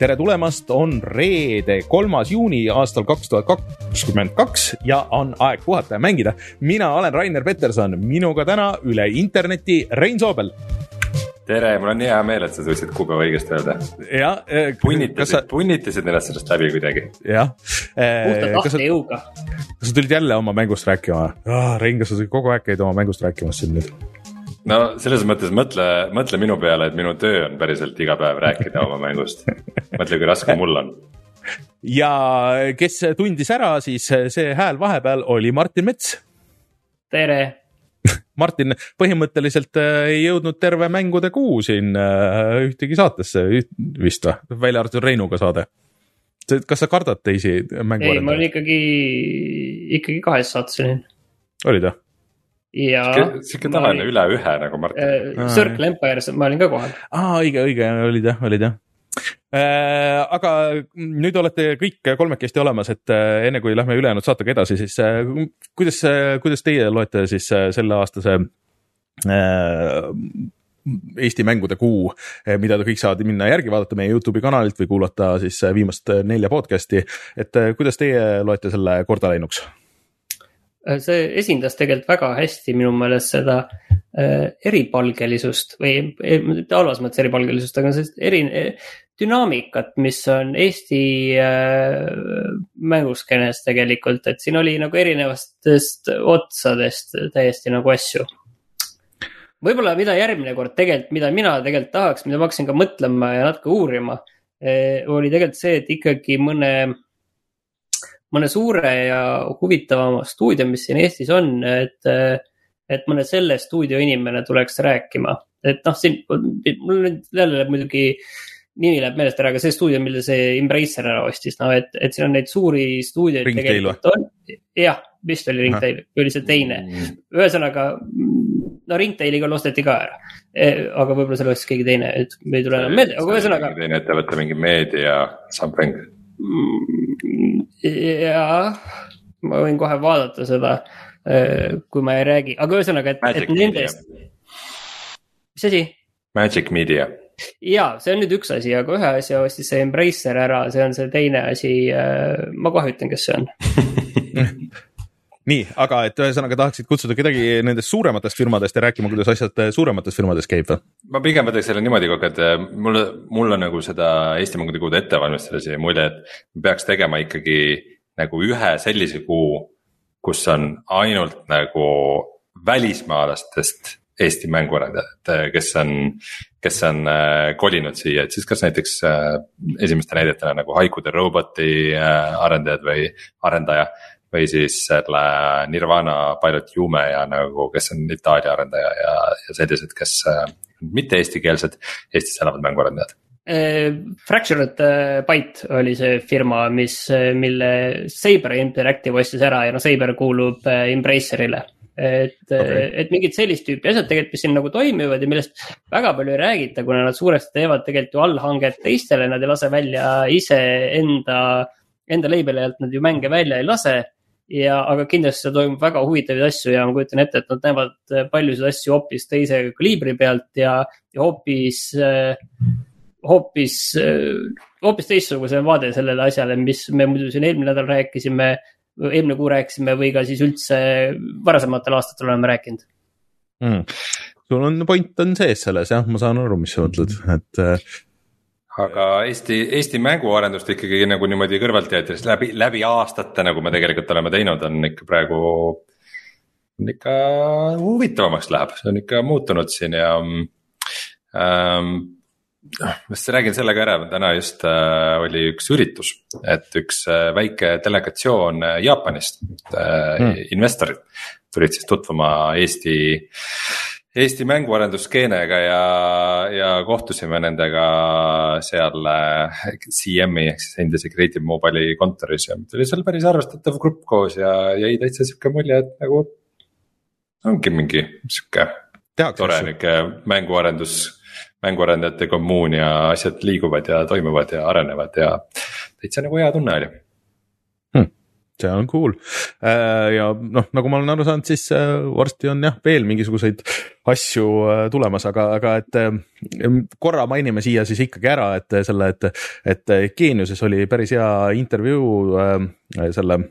tere tulemast, on reede, kolmas juuni aastal kaks tuhat kakskümmend kaks ja on aeg puhata ja mängida. mina olen Rainer Peterson, minuga täna üle interneti Rein Soobel. tere, mul on hea meel, et sa suutsid kuupäeva õigesti öelda. jah eh,. punnitasid sa..., punnitasid ennast sellest läbi kuidagi. jah eh,. puhta tahtejõuga. kas sa tulid jälle oma mängust rääkima ah,? Rein, kas sa kogu aeg käid oma mängust rääkimas siin nüüd? No selles mõttes mõtle, mõtle minu peale, et minu töö on päriselt iga päev rääkida oma mängust. mõtle, kui raske mul on. ja kes tundis ära, siis see hääl vahepeal oli Martin Mets. tere Martin põhimõtteliselt äh, ei jõudnud terve mängude kuu siin äh, ühtegi saatesse vist või, välja arvatud Reinuga saade. kas sa kardad teisi mängu? ei, ma olin ikkagi, ikkagi kahes saates olin. olid või? Ja. sihuke tavaline üle ühe nagu Martin äh,. Circle Empires ma olin ka kohal. aa, õige, õige, olid jah, olid jah äh,. aga nüüd olete kõik kolmekesti olemas, et äh, enne kui lähme ülejäänud saatega edasi, siis äh, kuidas, kuidas teie loete siis äh, selle aastase äh, Eesti mängude kuu, äh, mida te kõik saate minna järgi vaadata meie Youtube'i kanalilt või kuulata siis äh, viimast nelja podcast'i. et kuidas teie loete selle korda läinuks? Äh, see esindas tegelikult väga hästi minu meelest seda äh, eripalgelisust või mitte halvas mõttes eripalgelisust, aga sellist eri, dünaamikat, mis on Eesti äh, mänguskeenes tegelikult, et siin oli nagu erinevatest otsadest täiesti nagu asju. võib-olla, mida järgmine kord tegelikult, mida mina tegelikult tahaks, mida ma hakkasin ka mõtlema ja natuke uurima äh,, oli tegelikult see, et ikkagi mõne mõne suure ja huvitavama stuudio, mis siin Eestis on, et, et mõne selle stuudio inimene tuleks rääkima. et noh, siin mul nüüd jälle muidugi nimi läheb meelest ära, aga see stuudio, mille see Embracer ära ostis, no et, et siin on neid suuri stuudioid tegelikult on. jah, vist oli Ringtail või oli see teine mm., ühesõnaga no Ringtailiga osteti ka ära e,. aga võib-olla selle ostis keegi teine, et me ei tule enam meelde, aga ühesõnaga. teine ettevõte, mingi meedia something jah, ma võin kohe vaadata seda, äh, kui ma ei räägi, aga ühesõnaga, et, et nendest. mis asi? Magic Media. ja see on nüüd üks asi, aga ühe asja ostis see Embracer ära, see on see teine asi. Äh, ma kohe ütlen, kes see on nii, aga et ühesõnaga tahaksid kutsuda kedagi nendest suurematest firmadest ja rääkima, kuidas asjad suuremates firmades käib või? ma pigem võtaks selle niimoodi aeg, et äh, mulle, mul on nagu seda Eesti mängude kuud ette valmistades jäi mulje, et peaks tegema ikkagi nagu ühe sellise kuu, kus on ainult nagu välismaalastest Eesti mänguarendajad, äh, kes on, kes on äh, kolinud siia, et siis kas näiteks äh, esimeste näidetena nagu Haiku the Robot'i äh, arendajad või arendaja või siis selle Nirvana Pilot Jume ja nagu, kes on Itaalia arendaja ja, ja sellised, kes äh, mitte eestikeelsed, Eestis elavad mänguarendajad. Äh, Fractured äh, Byte oli see firma, mis, mille Saber Interactive ostis ära ja noh, Saber kuulub Embracerile et okay., et mingid sellist tüüpi asjad tegelikult, mis siin nagu toimivad ja millest väga palju ei räägita, kuna nad suuresti teevad tegelikult ju allhanget teistele, nad ei lase välja iseenda, enda label'i alt nad ju mänge välja ei lase ja, aga kindlasti seal toimub väga huvitavaid asju ja ma kujutan ette, et nad näevad äh, paljusid asju hoopis teise kaliibri pealt ja, ja hoopis, äh, hoopis, äh, hoopis teistsuguse vaade sellele asjale, mis me muidu siin eelmine nädal rääkisime, eelmine kuu rääkisime või ka siis üldse varasematel aastatel oleme rääkinud. Mm.. sul on point on sees selles jah, ma saan aru, mis sa mõtled, et aga Eesti, Eesti mänguarendust ikkagi nagu niimoodi kõrvalt jäetes läbi, läbi aastate, nagu me tegelikult oleme teinud, on ikka praegu. on ikka huvitavamaks läheb, see on ikka muutunud siin ja ähm,. ma just räägin selle ka ära, täna just äh, oli üks üritus, et üks äh, väike delegatsioon äh, Jaapanist äh, mm., investorid tulid siis tutvuma Eesti Eesti mänguarendusskeenega ja, ja kohtusime nendega seal äh, CM-i ehk siis endise Creative Mobile'i kontoris ja tuli seal päris arvestatav grupp koos ja jäi täitsa sihuke mulje, et nagu. ongi mingi sihuke tore nihuke mänguarendus, mänguarendajate kommuun ja asjad liiguvad ja toimuvad ja arenevad ja täitsa nagu hea tunne oli see on cool. Ja noh, nagu ma olen aru saanud, siis varsti on jah, veel mingisuguseid asju tulemas, aga, aga et korra mainime siia siis ikkagi ära, et selle, et, et Geeniuses oli päris hea intervjuu selle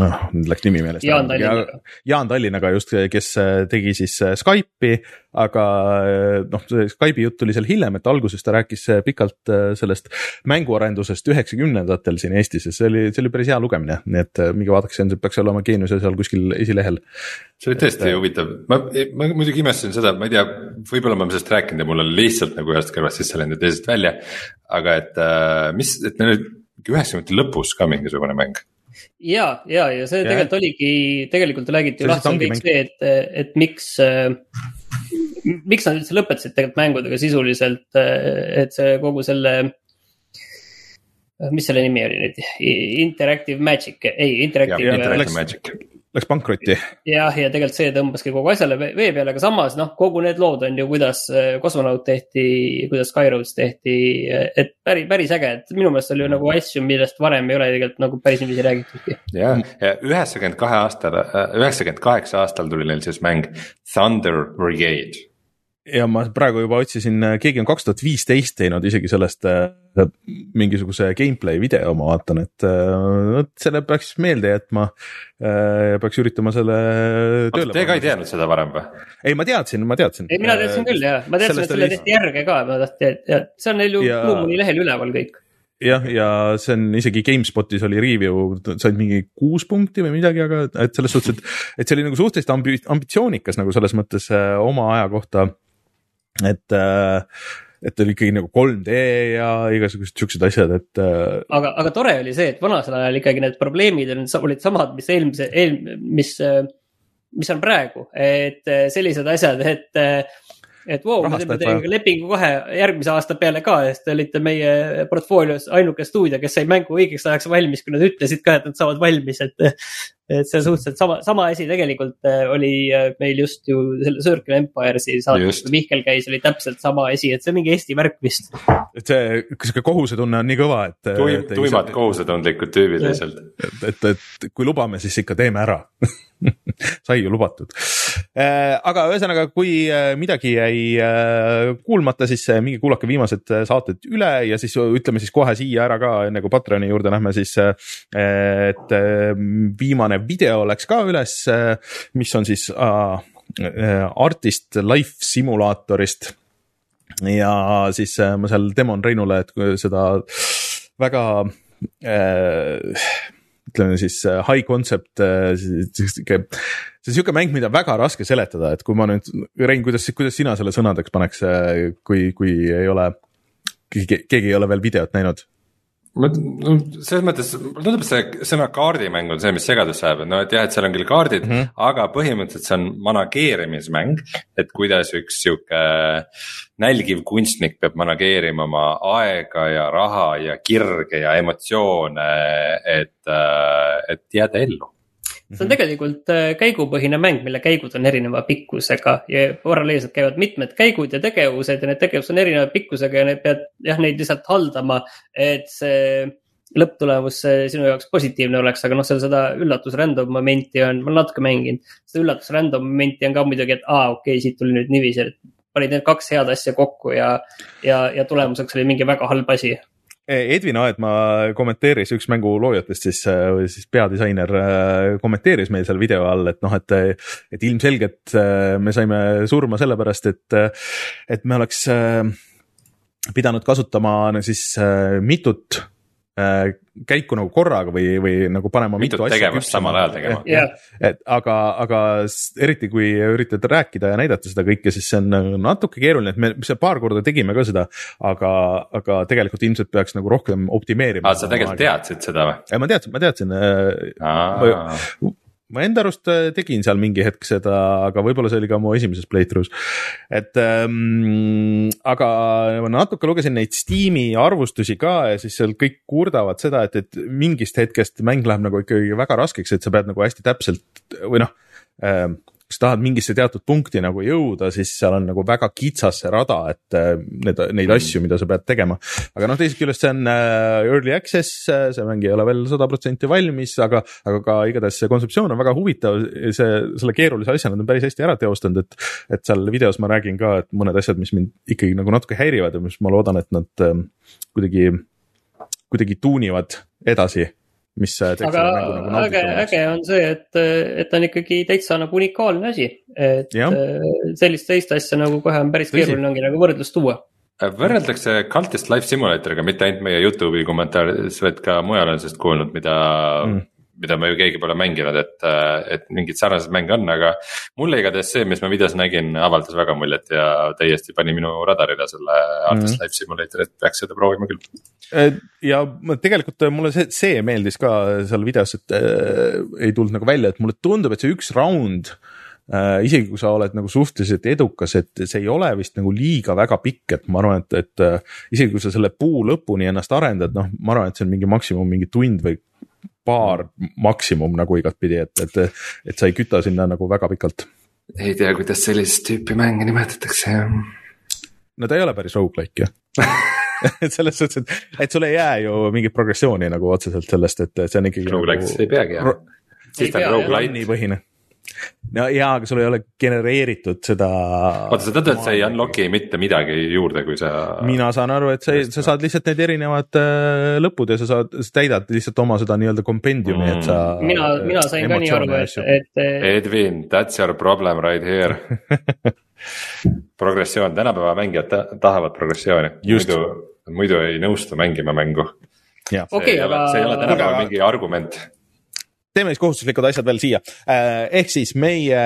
noh, nüüd läks nimi meelest. Jaan Tallinnaga. Jaan Tallinnaga just, kes äh, tegi siis äh, Skype'i, aga äh, noh, see Skype'i jutt tuli seal hiljem, et alguses ta rääkis pikalt sellest mänguarendusest üheksakümnendatel siin Eestis ja see oli, see oli päris hea lugemine, nii et minge vaadake, see on, peaks olema Geeniuse seal kuskil esilehel. see oli tõesti et, huvitav, ma, ma muidugi imestasin seda, ma ei tea, võib-olla ma olen sellest rääkinud ja mul on lihtsalt nagu ühest kõrvast sisse läinud ja teisest välja. aga et mis, et neil oli üheksakümnendate lõpus ka mingisugune mäng ja, ja, ja see ja. tegelikult oligi, tegelikult räägiti ju lahti kõik see, et, et miks äh, miks nad üldse lõpetasid tegelikult mängudega sisuliselt, äh, et see kogu selle mis selle nimi oli nüüd, Interactive Magic, ei, Interactive. Interactive Magic läks pankrotti. jah, ja tegelikult see tõmbaski kogu asjale vee peale, aga samas noh, kogu need lood on ju, kuidas äh, Cosmonaut tehti, kuidas Skyroads tehti, et päris, päris äge, et minu meelest oli ju nagu asju, millest varem ei ole tegelikult nagu päris niiviisi räägitudki. jah, ja üheksakümmend kahe aastal, äh, üheksakümmend kaheksa aastal tuli neil siis mäng Thunder Brigade ja ma praegu juba otsisin, keegi on kaks tuhat viisteist teinud isegi sellest äh, mingisuguse gameplay video, ma vaatan, et äh, vot selle peaks meelde jätma äh,. peaks üritama selle. Te ka ei teadnud seda varem või? ei, ma teadsin, ma teadsin. ei, mina teadsin küll jah, ma teadsin, et selle tehti järge ka, ma tahtsin, et see on neil ju ja... Blue lehel üleval kõik jah, ja see on isegi GameSpotis oli review, said mingi kuus punkti või midagi, aga et selles suhtes, et, et see oli nagu suhteliselt ambi-, ambitsioonikas nagu selles mõttes äh, oma aja kohta et äh, et oli ikkagi nagu 3D ja igasugused siuksed asjad, et. Äh, aga, aga tore oli see, et vanasel ajal ikkagi need probleemid olid samad, mis eelmise, eel-, mis, äh, mis on praegu, et sellised asjad, et et vau wow,, me teeme teiega lepingu kohe järgmise aasta peale ka, sest te olite meie portfoolios ainuke stuudio, kes sai mängu õigeks ajaks valmis, kui nad ütlesid ka, et nad saavad valmis, et et see on suhteliselt sama, sama asi tegelikult äh, oli äh, meil just ju selle Circle Empire'i saates, kui Mihkel käis, oli täpselt sama asi, et see on mingi Eesti värk vist. et see, sihuke kohusetunne on nii kõva, et. tuim, tuimad kohusetundlikud tüübid lihtsalt. et, et, et kui lubame, siis ikka teeme ära sai ju lubatud. Äh, aga ühesõnaga, kui midagi jäi kuulmata, siis minge kuulake viimased saated üle ja siis ütleme siis kohe siia ära ka, enne kui Patreoni juurde lähme, siis et viimane viimane video läks ka üles, mis on siis äh, Artist Life simulaatorist. ja siis äh, ma seal demon Reinule, et seda väga äh, ütleme siis äh, high concept äh, sihuke, see on sihuke mäng, mida väga raske seletada, et kui ma nüüd, Rein, kuidas, kuidas sina selle sõnadeks paneks, kui, kui ei ole, keegi ei ole veel videot näinud? Ma, no selles mõttes mulle tundub, et see sõna kaardimäng on see, mis segadusse ajab, et noh, et jah, et seal on küll kaardid mm, -hmm. aga põhimõtteliselt see on manageerimismäng. et kuidas üks sihuke nälgiv kunstnik peab manageerima oma aega ja raha ja kirge ja emotsioone, et, et jääda ellu see on tegelikult äh, käigupõhine mäng, mille käigud on erineva pikkusega ja paralleelselt käivad mitmed käigud ja tegevused ja need tegevused on erineva pikkusega ja need pead jah, neid lihtsalt haldama, et see lõpptulemus sinu jaoks positiivne oleks, aga noh, seal seda üllatus random momenti on, ma olen natuke mänginud. seda üllatus random momenti on ka muidugi, et aa, okei okay,, siit tuli nüüd niiviisi, et panid need kaks head asja kokku ja, ja, ja tulemuseks oli mingi väga halb asi Edvin Aedmaa kommenteeris, üks mängu loojatest siis, või siis peadisainer äh, kommenteeris meil seal video all, et noh, et, et ilmselgelt me saime surma sellepärast, et, et me oleks pidanud kasutama siis mitut käiku nagu korraga või, või nagu panema mitu asja. tegevust samal ajal tegema yeah.. et aga, aga eriti kui üritad rääkida ja näidata seda kõike, siis see on natuke keeruline, et me see paar korda tegime ka seda, aga, aga tegelikult ilmselt peaks nagu rohkem optimeerima. aa, sa tegelikult teadsid seda või? ma teadsin, ma teadsin. Ma enda arust äh, tegin seal mingi hetk seda, aga võib-olla see oli ka mu esimeses playthrough's. et ähm, aga ma natuke lugesin neid Steam'i arvustusi ka ja siis seal kõik kurdavad seda, et, et mingist hetkest mäng läheb nagu ikkagi väga raskeks, et sa pead nagu hästi täpselt või noh ähm, kui sa tahad mingisse teatud punkti nagu jõuda, siis seal on nagu väga kitsas see rada, et äh, need, neid mm. asju, mida sa pead tegema. aga noh, teisest küljest see on äh, early access, see mäng ei ole veel sada protsenti valmis, aga, aga ka igatahes see kontseptsioon on väga huvitav. see, selle keerulise asja nad on päris hästi ära teostanud, et, et seal videos ma räägin ka, et mõned asjad, mis mind ikkagi nagu natuke häirivad ja mis ma loodan, et nad äh, kuidagi, kuidagi tuunivad edasi mis äh, aga nagu äge, äge on see, et, et ta on ikkagi täitsa nagu unikaalne asi. et ja. Äh, sellist teist asja nagu kohe on päris keeruline ongi nagu võrdlust tuua äh, võrreldakse Cultist Life Simulatoriga mitte ainult meie Youtube'i kommentaarides, vaid ka mujal on sellest kuulnud, mida mm mida me ju keegi pole mänginud, et, et mingeid sarnaseid mänge on, aga. mulle igatahes see, mis ma videos nägin, avaldas väga muljet ja täiesti pani minu radarile selle Artist mm. Life Simulator, et peaks seda proovima küll. Ja tegelikult mulle see, see meeldis ka seal videos, et äh, ei tulnud nagu välja, et mulle tundub, et see üks round äh,. isegi kui sa oled nagu suhteliselt edukas, et see ei ole vist nagu liiga väga pikk, et ma arvan, et, et äh, isegi kui sa selle puu lõpuni ennast arendad, noh, ma arvan, et see on mingi maksimum mingi tund või paar maksimum nagu igatpidi, et, et, et sa ei küta sinna nagu väga pikalt. ei tea, kuidas sellist tüüpi mänge nimetatakse, jah. no ta ei ole päris rogu-like ju et selles suhtes, et, et sul ei jää ju mingit progressiooni nagu otseselt sellest, et see on ikkagi. Rogu-like nagu, ei peagi jah. siis ta on rogu-like. põhine no jaa, aga sul ei ole genereeritud seda. oota, sa tead, et sa ei unlock'i mitte midagi juurde, kui sa. mina saan aru, et sa, sa saad lihtsalt need erinevad äh, lõpud ja sa saad, sa täidad lihtsalt oma seda nii-öelda kompendiumi mm., et sa. mina, mina sain ka nii aru, et, et. Edwin, that's your problem right here progressioon, tänapäeva mängijad tahavad progressiooni, muidu, muidu ei nõustu mängima mängu. see okay, ei aga... ole, see ei ole tänapäeval mingi argument teeme siis kohustuslikud asjad veel siia. Äh, ehk siis meie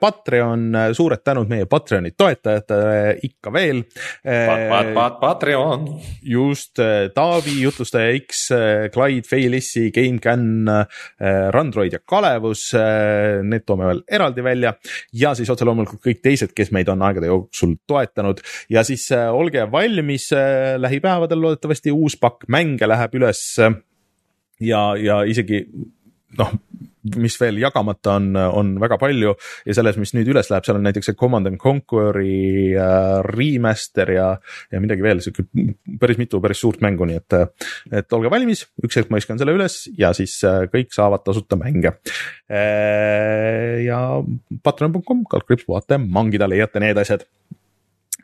Patreon, suured tänud meie Patreoni toetajatele ikka veel. Pat, pat, pat, Patreon. just, äh, Taavi, jutlustaja X, Clyde, Feilissi, GameCAN, Randroid ja Kalevus. Need toome veel eraldi välja ja siis otse loomulikult kõik teised, kes meid on aegade jooksul toetanud ja siis olge valmis lähipäevadel loodetavasti uus pakk mänge läheb üles ja, ja isegi noh, mis veel jagamata on, on väga palju ja selles, mis nüüd üles läheb, seal on näiteks see Command and Conquer'i äh, remaster ja, ja midagi veel, sihuke päris mitu päris suurt mängu, nii et, et olge valmis, üks hetk ma viskan selle üles ja siis äh, kõik saavad tasuta mänge äh,. ja patreon.com, kaldkriips vaate mangida, leiate need asjad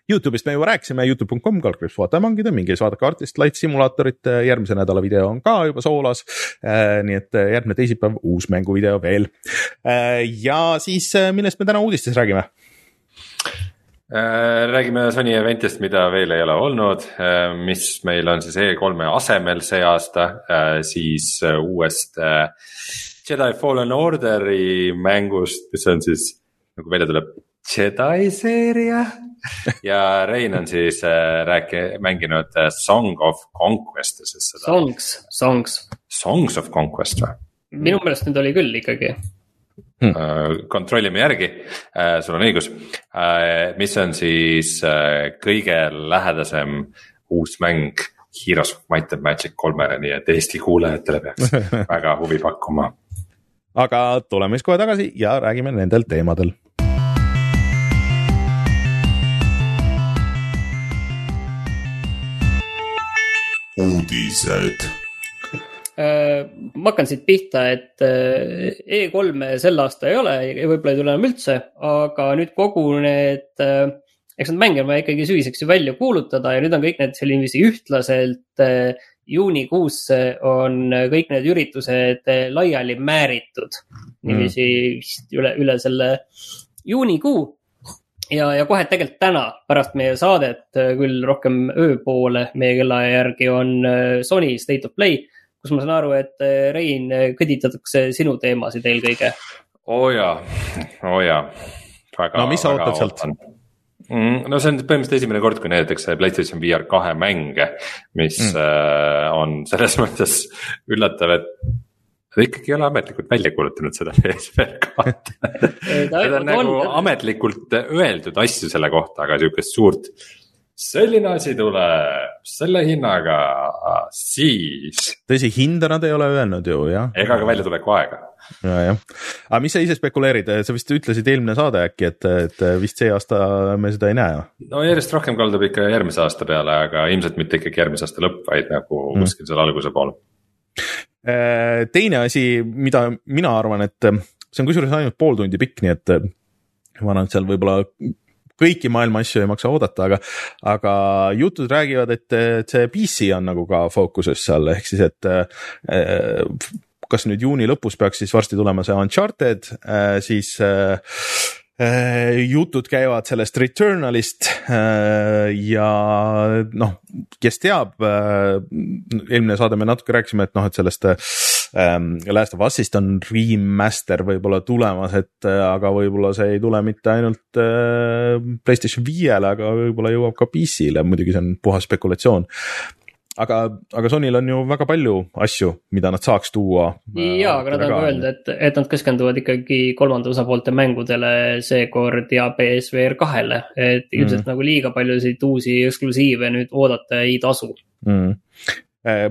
Youtube'ist me juba rääkisime, Youtube.com, kaldkriips vaata mängida, minge siis vaadake Artist Light Simulatorit, järgmise nädala video on ka juba soolas. Äh, nii et äh, järgmine teisipäev uus mänguvideo veel. Äh, ja siis, millest me täna uudistes räägime? räägime Sony event'ist, mida veel ei ole olnud, mis meil on siis E3-e asemel see aasta, siis uuest Jedi Fallen Orderi mängust, mis on siis nagu välja tuleb Jedi seeria ja Rein on siis äh, rääki-, mänginud äh, Song of Conquest'i siis seda. Songs, Songs. Songs of Conquest või? minu meelest nüüd oli küll ikkagi hmm.. Kontrollime järgi uh,, sul on õigus uh,, mis on siis kõige lähedasem uus mäng Heroes of Might and Magic kolmele, nii et Eesti kuulajatele peaks väga huvi pakkuma. aga tuleme siis kohe tagasi ja räägime nendel teemadel uudised. Äh, ma hakkan siit pihta, et äh, E3-e sel aasta ei ole ja võib-olla ei tule enam üldse, aga nüüd kogu need, äh, eks need mänge on vaja ikkagi sügiseks ju välja kuulutada ja nüüd on kõik need selliselt ühtlaselt juunikuusse on kõik need üritused laiali määritud. niiviisi vist üle, üle selle juunikuu ja, ja kohe tegelikult täna pärast meie saadet, äh, küll rohkem ööpoole meie kellaaja järgi on äh, Sony State of Play, kus ma saan aru, et äh, Rein, kõditatakse sinu teemasid eelkõige. oo oh jaa, oo oh jaa. no mis sa ootad sealt? Mm, no see on põhimõtteliselt esimene kord, kui näidatakse PlayStation VR kahe mänge, mis mm. on selles mõttes üllatav, et Nad ikkagi ei ole ametlikult välja kuulutanud seda PSVR kahte Need on nagu on... ametlikult öeldud asju selle kohta, aga sihukest suurt. selline asi tuleb selle hinnaga, siis. tõsi, hinda nad ei ole öelnud ju jah. ega ka väljatuleku aega. ja, jah, aga mis sa ise spekuleerid, sa vist ütlesid eelmine saade äkki, et, et vist see aasta me seda ei näe? no järjest rohkem kaldub ikka järgmise aasta peale, aga ilmselt mitte ikkagi järgmise aasta lõpp, vaid nagu mm. kuskil seal alguse pool. Äh, teine asi, mida mina arvan, et see on kusjuures ainult pool tundi pikk, nii et ma arvan, et seal võib-olla kõiki maailma asju ei maksa oodata, aga, aga jutud räägivad, et see PC on nagu ka fookuses seal, ehk siis, et äh, kas nüüd juuni lõpus peaks siis varsti tulema see Uncharted, äh, siis äh, jutud käivad sellest Returnalist ja noh, kes teab, eelmine saade me natuke rääkisime, et noh, et sellest ähm, Last of Us'ist on remaster võib-olla tulemas, et äh, aga võib-olla see ei tule mitte ainult äh, Playstation viiele, aga võib-olla jõuab ka PC-le, muidugi see on puhas spekulatsioon aga, aga Sonyl on ju väga palju asju, mida nad saaks tuua. ja, aga nad on ka öelnud, et, et nad keskenduvad ikkagi kolmanda osapoolte mängudele seekord ja PSVR kahele, et ilmselt mm. nagu liiga paljusid uusi eksklusiive nüüd oodata ei tasu mm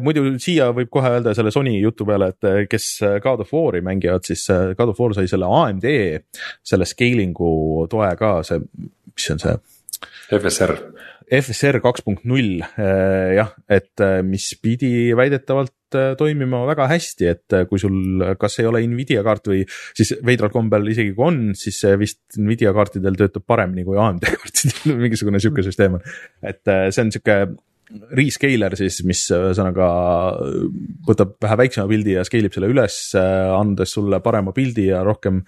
muidu siia võib kohe öelda selle Sony jutu peale, et äh, kes äh, God of War'i mängivad, siis God of War sai selle AMD selle scaling'u toe ka, see, mis see on see? FSR. FSR kaks punkt null jah, et mis pidi väidetavalt toimima väga hästi, et kui sul, kas ei ole Nvidia kaart või siis veidral kombel isegi kui on, siis see vist Nvidia kaartidel töötab paremini kui AMD kaartidel mingisugune sihuke süsteem on. et see on sihuke rescaler siis, mis ühesõnaga võtab vähe väiksema pildi ja scale ib selle üles, andes sulle parema pildi ja rohkem,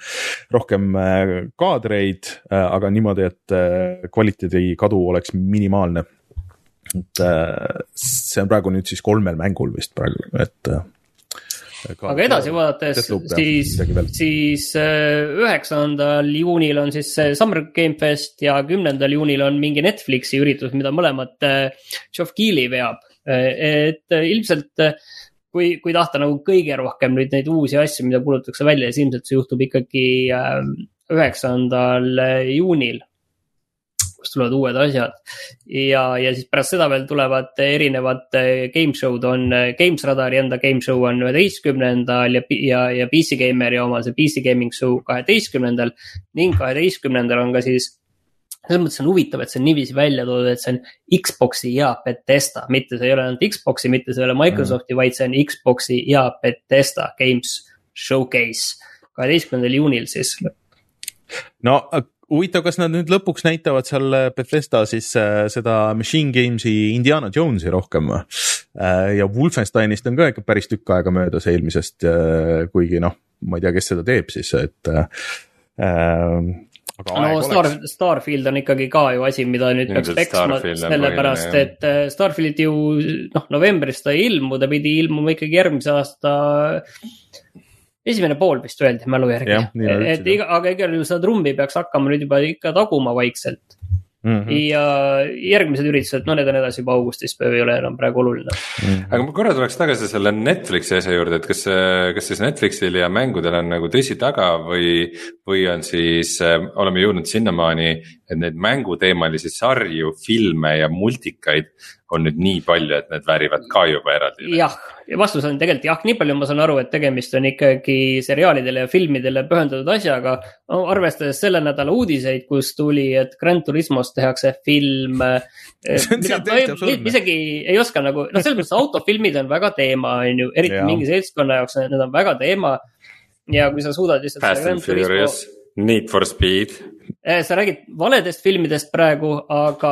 rohkem äh, kaadreid, äh, aga niimoodi, et äh, kvaliteedi kadu oleks minimaalne. et see on praegu nüüd siis kolmel mängul vist praegu, et aga edasi vaadates, siis, siis äh, üheksandal juunil on siis Summer Game Fest ja kümnendal juunil on mingi Netflixi üritus, mida mõlemat Geoff Keighley veab. Äh, et äh, ilmselt kui, kui tahta nagu kõige rohkem nüüd neid uusi asju, mida kuulutatakse välja, siis ilmselt see juhtub ikkagi üheksandal juunil kus tulevad uued asjad. ja, ja siis pärast seda veel tulevad erinevad eh, game show'd on, eh, Games Radari enda game show on üheteistkümnendal ja, ja, ja PC Gameri oma see PC Gaming Show kaheteistkümnendal. ning kaheteistkümnendal on ka siis selles mõttes on huvitav, et see on niiviisi välja toodud, et see on Xbox'i ja Betesta, mitte see ei ole ainult Xbox'i, mitte see ei ole Microsofti mm., vaid see on Xbox'i ja Betesta Games Showcase kaheteistkümnendal juunil siis. no huvitav, kas nad nüüd lõpuks näitavad seal Bethesda siis äh, seda Machine Games'i Indiana Jonesi rohkem või äh,? ja Wolfensteinist on ka ikka päris tükk aega möödas eelmisest äh,, kuigi noh, ma ei tea, kes seda teeb siis, et äh, aga no Star, Starfield on ikkagi ka ju asi, mida nüüd peaks peksma, sellepärast et äh, Starfield ju noh, novembris ta ei ilmu, ta pidi ilmuma ikkagi järgmise aasta esimene pool vist öeldi mälu järgi. et iga, aga igal juhul seda trummi peaks hakkama nüüd juba ikka taguma vaikselt mm. -hmm. ja järgmised üritused, no need on edasi juba augustis, ei ole enam praegu oluline mm. -hmm. aga ma korra tuleks tagasi selle Netflixi asja juurde, et kas, kas siis Netflixil ja mängudel on nagu tõsi taga või, või on siis oleme jõudnud sinnamaani, et neid mänguteemalisi sarju, filme ja multikaid on nüüd nii palju, et need väärivad ka juba eraldi. jah, ja vastus on tegelikult jah, nii palju ma saan aru, et tegemist on ikkagi seriaalidele ja filmidele pühendatud asjaga no,. arvestades selle nädala uudiseid, kus tuli, et Grand Turismost tehakse film. isegi ei oska nagu, noh, selles mõttes autofilmid on väga teema, on ju, eriti mingi seltskonna jaoks, need on väga teema. ja kui sa suudad lihtsalt. Fast and Furious, Need for Speed Eh, sa räägid valedest filmidest praegu, aga.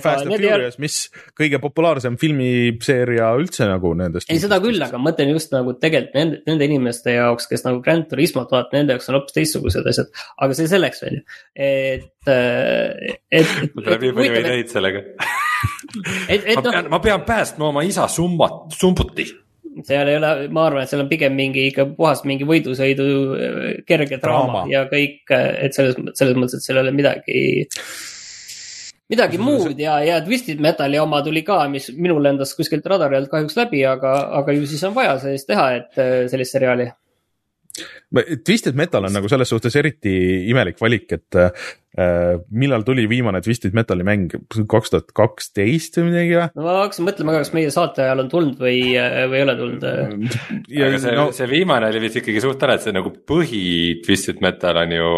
Fast and Furious, mis kõige populaarsem filmiseeria üldse nagu nendest. ei, seda küll, aga ma mõtlen just nagu tegelikult nende, nende inimeste jaoks, kes nagu Grand Turismot vaatavad, nende jaoks on hoopis teistsugused asjad. aga see selleks on ju, et, eh, et, et. mul tuleb nii palju ideid sellega. et, et noh. ma pean päästma oma isa summat, sumbuti seal ei ole, ma arvan, et seal on pigem mingi ikka puhas mingi võidusõidu äh, kerge draama, ja kõik, äh, et selles, selles mõttes, et seal ei ole midagi midagi muud ja, ja Twisted Metali oma tuli ka, mis minul lendas kuskilt radari alt kahjuks läbi, aga, aga ju siis on vaja sellist teha, et äh, sellist seriaali Twisted Metal on nagu selles suhtes eriti imelik valik, et äh, millal tuli viimane Twisted Metali mäng, kaks tuhat kaksteist või midagi või? no ma hakkasin mõtlema ka, kas meie saate ajal on tulnud või, või ei ole tulnud. aga see no..., see viimane oli vist ikkagi suht tore, et see nagu põhi Twisted Metal on ju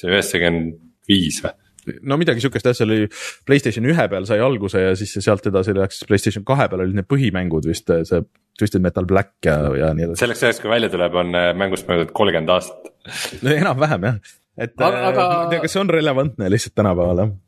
see üheksakümmend viis või? No midagi sihukest jah, see oli Playstation ühe peal sai alguse ja siis sealt edasi läks Playstation kahe peal olid need põhimängud vist, see Twisted Metal Black ja, ja nii edasi. selleks ajaks, kui välja tuleb, on äh, mängust möödunud kolmkümmend aastat. no enam-vähem jah, et aga, aga... ma ei tea, kas see on relevantne lihtsalt tänapäeval jah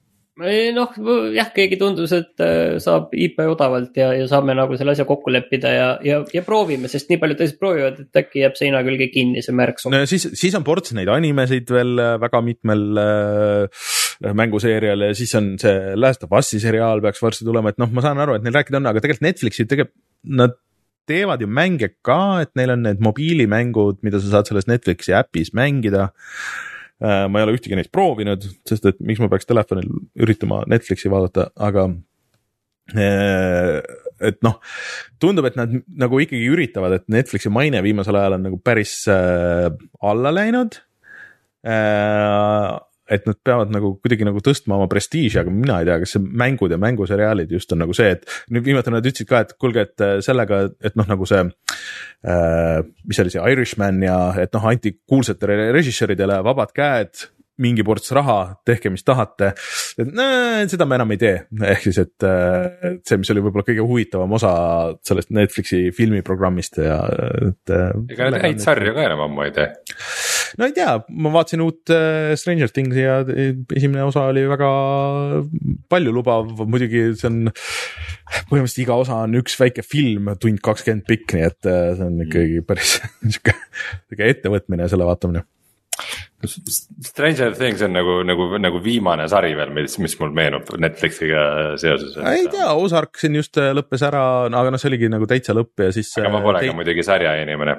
noh, jah, keegi tundus, et äh, saab IP odavalt ja, ja saame nagu selle asja kokku leppida ja, ja, ja proovime, sest nii paljud teised proovivad, et äkki jääb seina külge kinni see märk. no siis, siis on ports neid animesid veel äh, väga mitmel äh, mänguseerial ja siis on see Last of Us'i seriaal peaks varsti tulema, et noh, ma saan aru, et neil rääkida on, aga tegelikult Netflixi tegelikult nad teevad ju mänge ka, et neil on need mobiilimängud, mida sa saad selles Netflixi äpis mängida. Äh, ma ei ole ühtegi neist proovinud, sest et miks ma peaks telefonil üritama Netflixi vaadata, aga äh, et noh, tundub, et nad nagu ikkagi üritavad, et Netflixi maine viimasel ajal on nagu päris äh, alla läinud. Äh, et nad peavad nagu kuidagi nagu tõstma oma prestiiži, aga mina ei tea, kas see mängud ja mänguseriaalid just on nagu see, et nüüd viimati nad ütlesid ka, et kuulge, et äh, sellega, et noh, nagu see äh,. mis oli see Irishman ja et noh, anti kuulsatele režissööridele vabad käed mingi ports raha, tehke, mis tahate. seda me enam ei tee, ehk siis, et see, mis oli võib-olla kõige huvitavam osa sellest Netflixi filmiprogrammist ja et. ega nad häid sarju ka enam ammu ei tee. No ei tea, ma vaatasin uut Stranger Things'i ja esimene osa oli väga paljulubav, muidugi see on põhimõtteliselt iga osa on üks väike film, tund kakskümmend pikk, nii et see on ikkagi päris sihuke, sihuke ettevõtmine selle vaatamine Stranger Things on nagu, nagu, nagu viimane sari veel, mis, mis mul meenub Netflixiga seoses. ei tea, Ozark siin just äh, lõppes ära, aga noh, see oligi nagu täitsa lõpp ja siis. aga ma pole äh, ka muidugi sarjainimene.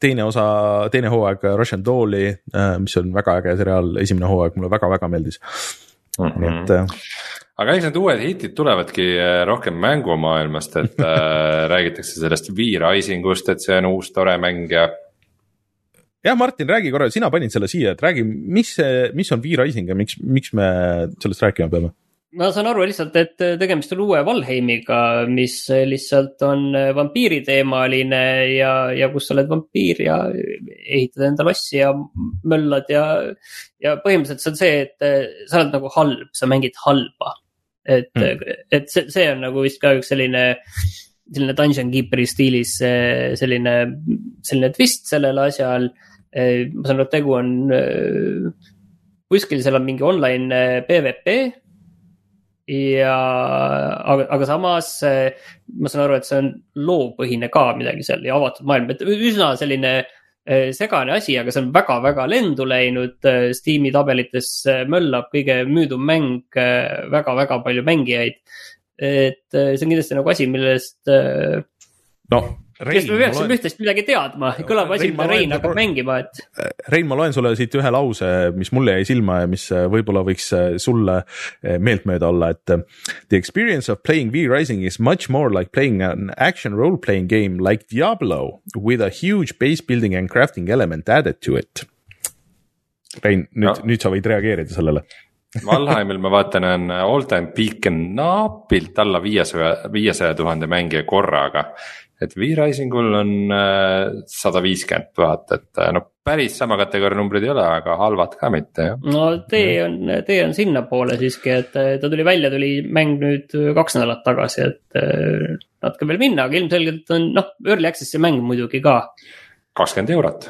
Teine osa, teine hooaeg Russian Dolly, äh, mis on väga äge seriaal, esimene hooaeg mulle väga-väga meeldis mm. -hmm. nii et aga eks need uued hitid tulevadki rohkem mängumaailmast, et äh, räägitakse sellest V-Rising ust, et see on uus tore mäng ja jah, Martin, räägi korra, sina panid selle siia, et räägi, mis see, mis on V-Rising ja miks, miks me sellest rääkima peame? Ma saan aru lihtsalt, et tegemist on uue Valheimiga, mis lihtsalt on vampiiriteemaline ja, ja kus sa oled vampiir ja ehitad endale asju ja möllad ja. ja põhimõtteliselt see on see, et sa oled nagu halb, sa mängid halba. et hmm., et see, see on nagu vist ka üks selline selline Dungeon Keeperi stiilis selline, selline twist sellel asjal Äh, ma saan aru, et tegu on, äh, kuskil seal on mingi online PVP. Ja, aga, aga samas ma saan aru, et see on loopõhine ka midagi seal ja avatud maailm, et üsna selline segane asi, aga see on väga-väga lendu läinud. Steam'i tabelites möllab kõige müüdum mäng väga-väga palju mängijaid. et see on kindlasti nagu asi, millest. no kes me peaksime loen... üht-teist midagi teadma, kõlab asi, mida Rein hakkab mängima, et. Rein, ma loen sulle siit ühe lause, mis mulle jäi silma ja mis äh, võib-olla võiks äh, sulle äh, meeltmööda olla, et. The experience of playing V-Rising is much more like playing an action role playing game like Diablo with a huge base building and crafting element added to it. Rein, nüüd no., nüüd sa võid reageerida sellele Valheimil ma vaatan, on all time peak on napilt alla viiesaja, viiesaja tuhande mängija korraga et V-Risingul on äh, sada viiskümmend tuhat, et äh, no päris sama kategooria numbrid ei ole, aga halvad ka mitte jah. no tee on, tee on sinnapoole siiski, et äh, ta tuli välja, tuli mäng nüüd kaks nädalat tagasi, et natuke veel minna, aga ilmselgelt on noh, early access'i mäng muidugi ka. kakskümmend eurot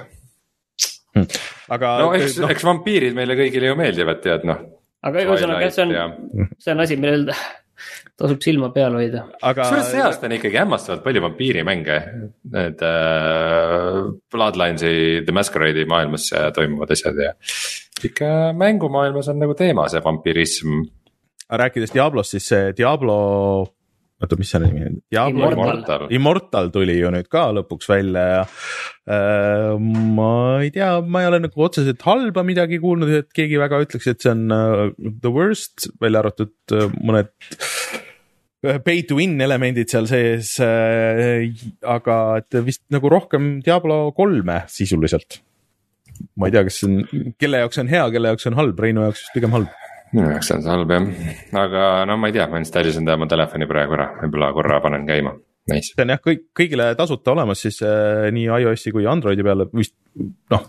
hm.. aga. no eks no., eks vampiirid meile kõigile ju meeldivad, tead noh. aga ühesõnaga, see on see on asi, millel tasub silma peal hoida. kusjuures see aasta on ikkagi hämmastavalt palju vampiirimänge, need äh, Bloodlines'i, The Masquerade'i maailmas toimuvad asjad ja. ikka mängumaailmas on nagu teema see vampirism. rääkides Diablost, siis see Diablo oota, mis selle nimi on? Immortal. Immortal tuli ju nüüd ka lõpuks välja ja äh, ma ei tea, ma ei ole nagu otseselt halba midagi kuulnud, et keegi väga ütleks, et see on uh, the worst, välja arvatud uh, mõned pay to win elemendid seal sees äh,. aga et vist nagu rohkem Diablo kolme sisuliselt ma ei tea, kas see on, kelle jaoks on hea, kelle jaoks on halb, Reinu jaoks vist pigem halb. minu jaoks on see halb jah, aga no ma ei tea, ma installisin ta oma telefoni praegu ära, võib-olla korra panen käima. Nice. see on jah, kõik, kõigile tasuta olemas siis äh, nii iOS-i kui Androidi peale vist noh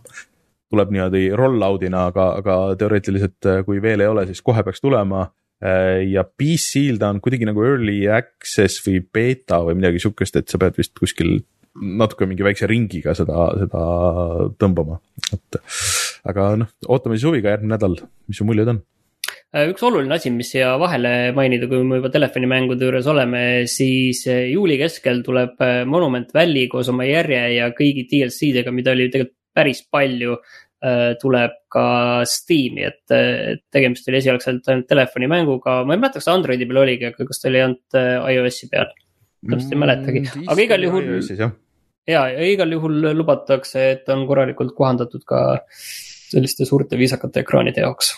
tuleb niimoodi roll-out'ina, aga, aga teoreetiliselt kui veel ei ole, siis kohe peaks tulema Äh, ja PC-l ta on kuidagi nagu early access või beeta või midagi sihukest, et sa pead vist kuskil natuke mingi väikse ringiga seda, seda tõmbama, et. aga noh, ootame siis huviga järgmine nädal, mis su muljed on äh, üks oluline asi, mis siia vahele mainida, kui me juba telefonimängude juures oleme, siis äh, juuli keskel tuleb Monument Valley koos oma järje ja kõigi DLC-dega, mida oli tegelikult päris palju. Äh, tuleb ka Steam'i, et, tegemist oli esialgselt ainult telefonimänguga, ma ei mäleta, kas ta Androidi peal oligi, aga kas ta oli ainult äh, iOS-i peal. täpselt ei mäletagi, mm, aga igal juhul. ja, ja igal juhul lubatakse, et on korralikult kohandatud ka selliste suurte viisakate ekraanide jaoks.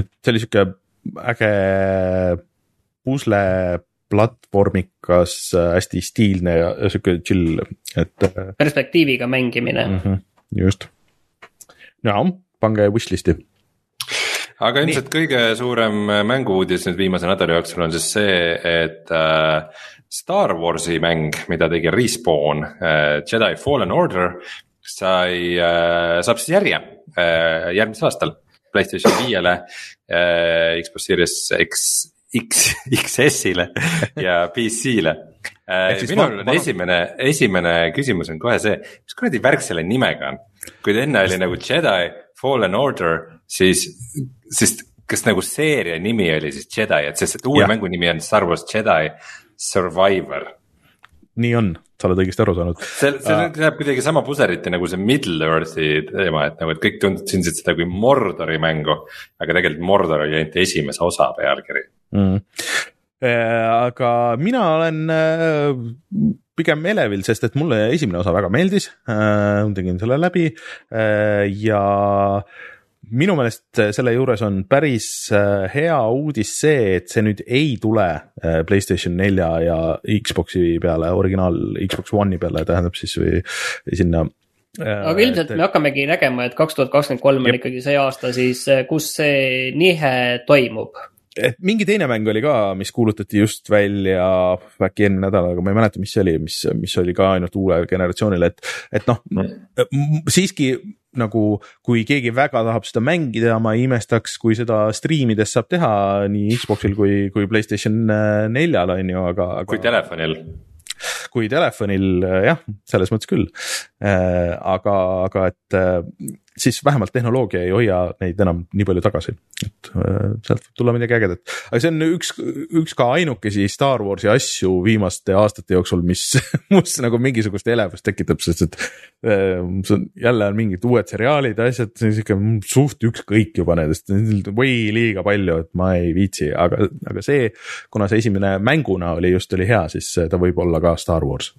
et see oli sihuke äge pusle platvormikas, hästi stiilne ja sihuke chill, et. perspektiiviga mängimine mm. -hmm, just jaa, pange wishlist'i aga ilmselt kõige suurem mängu-uudis nüüd viimase nädala jooksul on siis see, et äh, Star Warsi mäng, mida tegi Respawn äh,, Jedi Fallen Order, sai äh,, saab siis järje äh, järgmisel aastal. Playstation viiele äh,, Xbox Series X, X, XS-ile ja PC-le äh,. Minul on esimene, esimene küsimus on kohe see, mis kuradi värk selle nimega on kui ta enne oli nagu Jedi Fallen Order, siis, siis kas nagu seeria nimi oli siis Jedi, et sest, et uue ja. mängu nimi on Star Wars Jedi Survivor. nii on, sa oled õigesti aru saanud. see, see uh, läheb kuidagi sama puseriti nagu see Middle Earthi teema, et nagu, et kõik tundsid seda kui Mordori mängu. aga tegelikult Mordor oli ainult esimese osa pealkiri mm aga mina olen pigem elevil, sest et mulle esimene osa väga meeldis. Äh,, tegin selle läbi. Äh, ja minu meelest selle juures on päris äh, hea uudis see, et see nüüd ei tule äh, Playstation nelja ja Xbox'i peale, originaal Xbox One'i peale, tähendab siis või, sinna äh, aga ilmselt et... me hakkamegi nägema, et kaks tuhat kakskümmend kolm on ikkagi see aasta siis, kus see nihe toimub et mingi teine mäng oli ka, mis kuulutati just välja äkki eelmine nädal, aga ma ei mäleta, mis see oli, mis, mis oli ka ainult uuele generatsioonile, et, et noh siiski nagu, kui keegi väga tahab seda mängida, ma ei imestaks, kui seda striimides saab teha nii Xbox'il kui, kui Playstation neljal on ju, aga, aga. kui telefonil kui telefonil jah, selles mõttes küll. Äh, aga, aga et äh, siis vähemalt tehnoloogia ei hoia neid enam nii palju tagasi, et äh, sealt võib tulla midagi ägedat. aga see on üks, üks ka ainukesi Star Warsi asju viimaste aastate jooksul, mis mus nagu mingisugust elevust tekitab, sest et äh, see on jälle on mingid uued seriaalid, asjad, sihuke suht ükskõik juba nendest, või liiga palju, et ma ei viitsi, aga, aga see, kuna see esimene mänguna oli just oli hea, siis ta võib olla ka Star Wars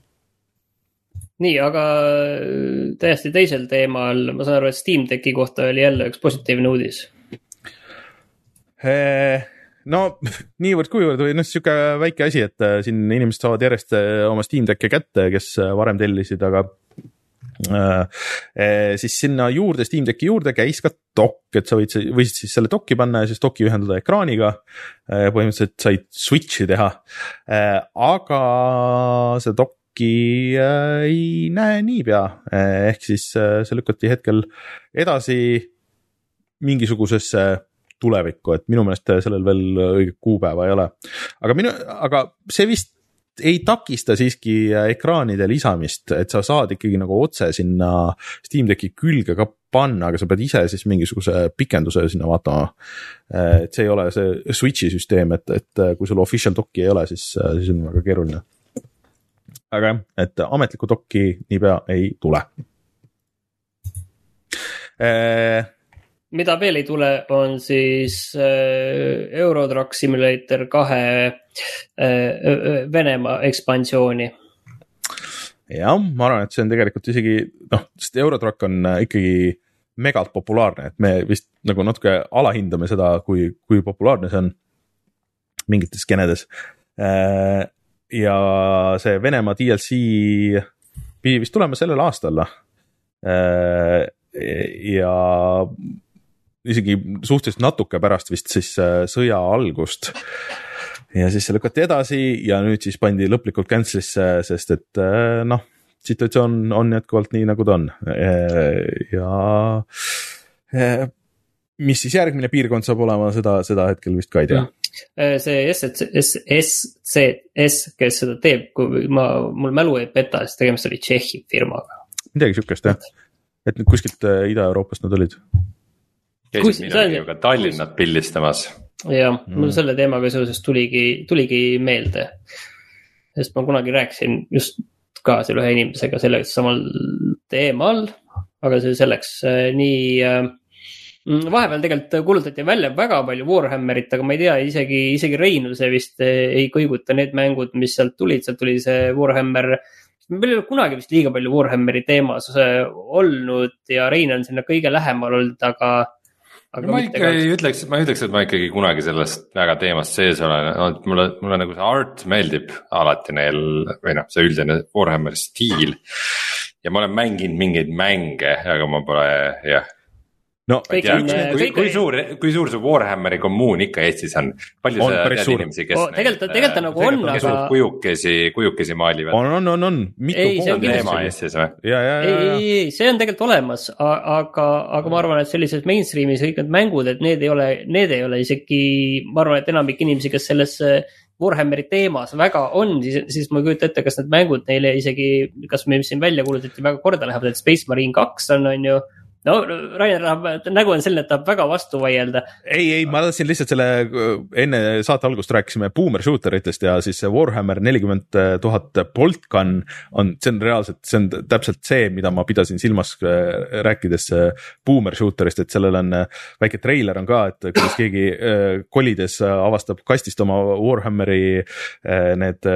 nii, aga äh, täiesti teisel teemal, ma saan aru, et Steam Decki kohta oli jälle üks positiivne uudis. no niivõrd-kuivõrd või noh, sihuke väike asi, et äh, siin inimesed saavad järjest äh, oma Steam Decki kätte, kes varem tellisid, aga Äh, siis sinna juurde, Steam Decki juurde käis ka dok, et sa võid, võisid siis selle dok'i panna ja siis dok'i ühendada ekraaniga. põhimõtteliselt said switch'i teha, aga see dok äkki äh, ei näe niipea, äh, ehk siis äh, see lükati hetkel edasi mingisugusesse tulevikku, et minu meelest sellel veel õiget kuupäeva ei ole. aga minu, aga see vist ei takista siiski ekraanide lisamist, et sa saad ikkagi nagu otse sinna Steam Decki külge ka panna, aga sa pead ise siis mingisuguse pikenduse sinna vaatama. et see ei ole see switch'i süsteem, et, et kui sul official doc'i ei ole, siis, siis on väga keeruline aga jah, et ametlikku dokki niipea ei tule äh, mida veel ei tule, on siis äh, Eurotrack Simulator kahe äh, Venemaa ekspansiooni. jah, ma arvan, et see on tegelikult isegi noh, sest Eurotrack on ikkagi megalt populaarne, et me vist nagu natuke alahindame seda, kui, kui populaarne see on mingites skenedes ja see Venemaa DLC pidi vist tulema sellel aastal. Äh, ja isegi suhteliselt natuke pärast vist siis äh, sõja algust. ja siis see lükati edasi ja nüüd siis pandi lõplikult cancel'isse, sest et äh, noh, situatsioon on jätkuvalt nii, nagu ta on ja mis siis järgmine piirkond saab olema, seda, seda hetkel vist ka ei tea mm see SCS, kes seda teeb, kui ma, mul mälu ei peta, siis tegemist oli Tšehhi firmaga. midagi sihukest jah, et nüüd kuskilt äh, Ida-Euroopast nad olid. käisid minuga ju ka Tallinnat pildistamas. jah mm., mul selle teemaga seoses tuligi, tuligi meelde. sest ma kunagi rääkisin just ka seal ühe inimesega sellel samal teemal, aga see selleks, äh, nii äh, Mm, vahepeal tegelikult kuulutati välja väga palju Warhammerit, aga ma ei tea, isegi, isegi Reinul see vist eh, ei kõiguta need mängud, mis sealt tulid, sealt tuli see Warhammer. meil ei ole kunagi vist liiga palju Warhammeri teemas eh, olnud ja Rein on sinna kõige lähemal olnud, aga. aga ma ikka ei ütleks, ma ei ütleks, et ma ikkagi kunagi sellest väga teemast sees olen no,, mulle, mulle nagu see art meeldib alati neil või noh, see üldine Warhammeri stiil ja ma olen mänginud mingeid mänge, aga ma pole jah no kõik tea, on, kui, kui suur, kui suur see Warhammeri kommuun ikka Eestis on? palju on sa tead inimesi, kes oh,. tegelikult, tegelikult nagu on, aga. kujukesi, kujukesi maalivad. on, on, on, on. ei, see on teema Eestis või? ei, ei, ei, see on tegelikult olemas, aga, aga ma arvan, et sellises mainstream'is kõik need mängud, et need ei ole, need ei ole isegi, ma arvan, et enamik inimesi, kes selles Warhammeri teemas väga on, siis, siis ma ei kujuta ette, kas need mängud neile isegi, kas me siin välja kuulutati, väga korda lähevad, et Space Marine kaks on, on ju no Rainer tahab, nägu on selline, et tahab väga vastu vaielda. ei, ei, ma tahtsin lihtsalt selle, enne saate algust rääkisime boomer shooter itest ja siis see Warhammer nelikümmend tuhat Boltgun on, see on reaalselt, see on täpselt see, mida ma pidasin silmas äh, rääkides äh, boomer shooter'ist, et sellel on äh, väike treiler on ka, et kuidas keegi kolides avastab kastist oma Warhammeri need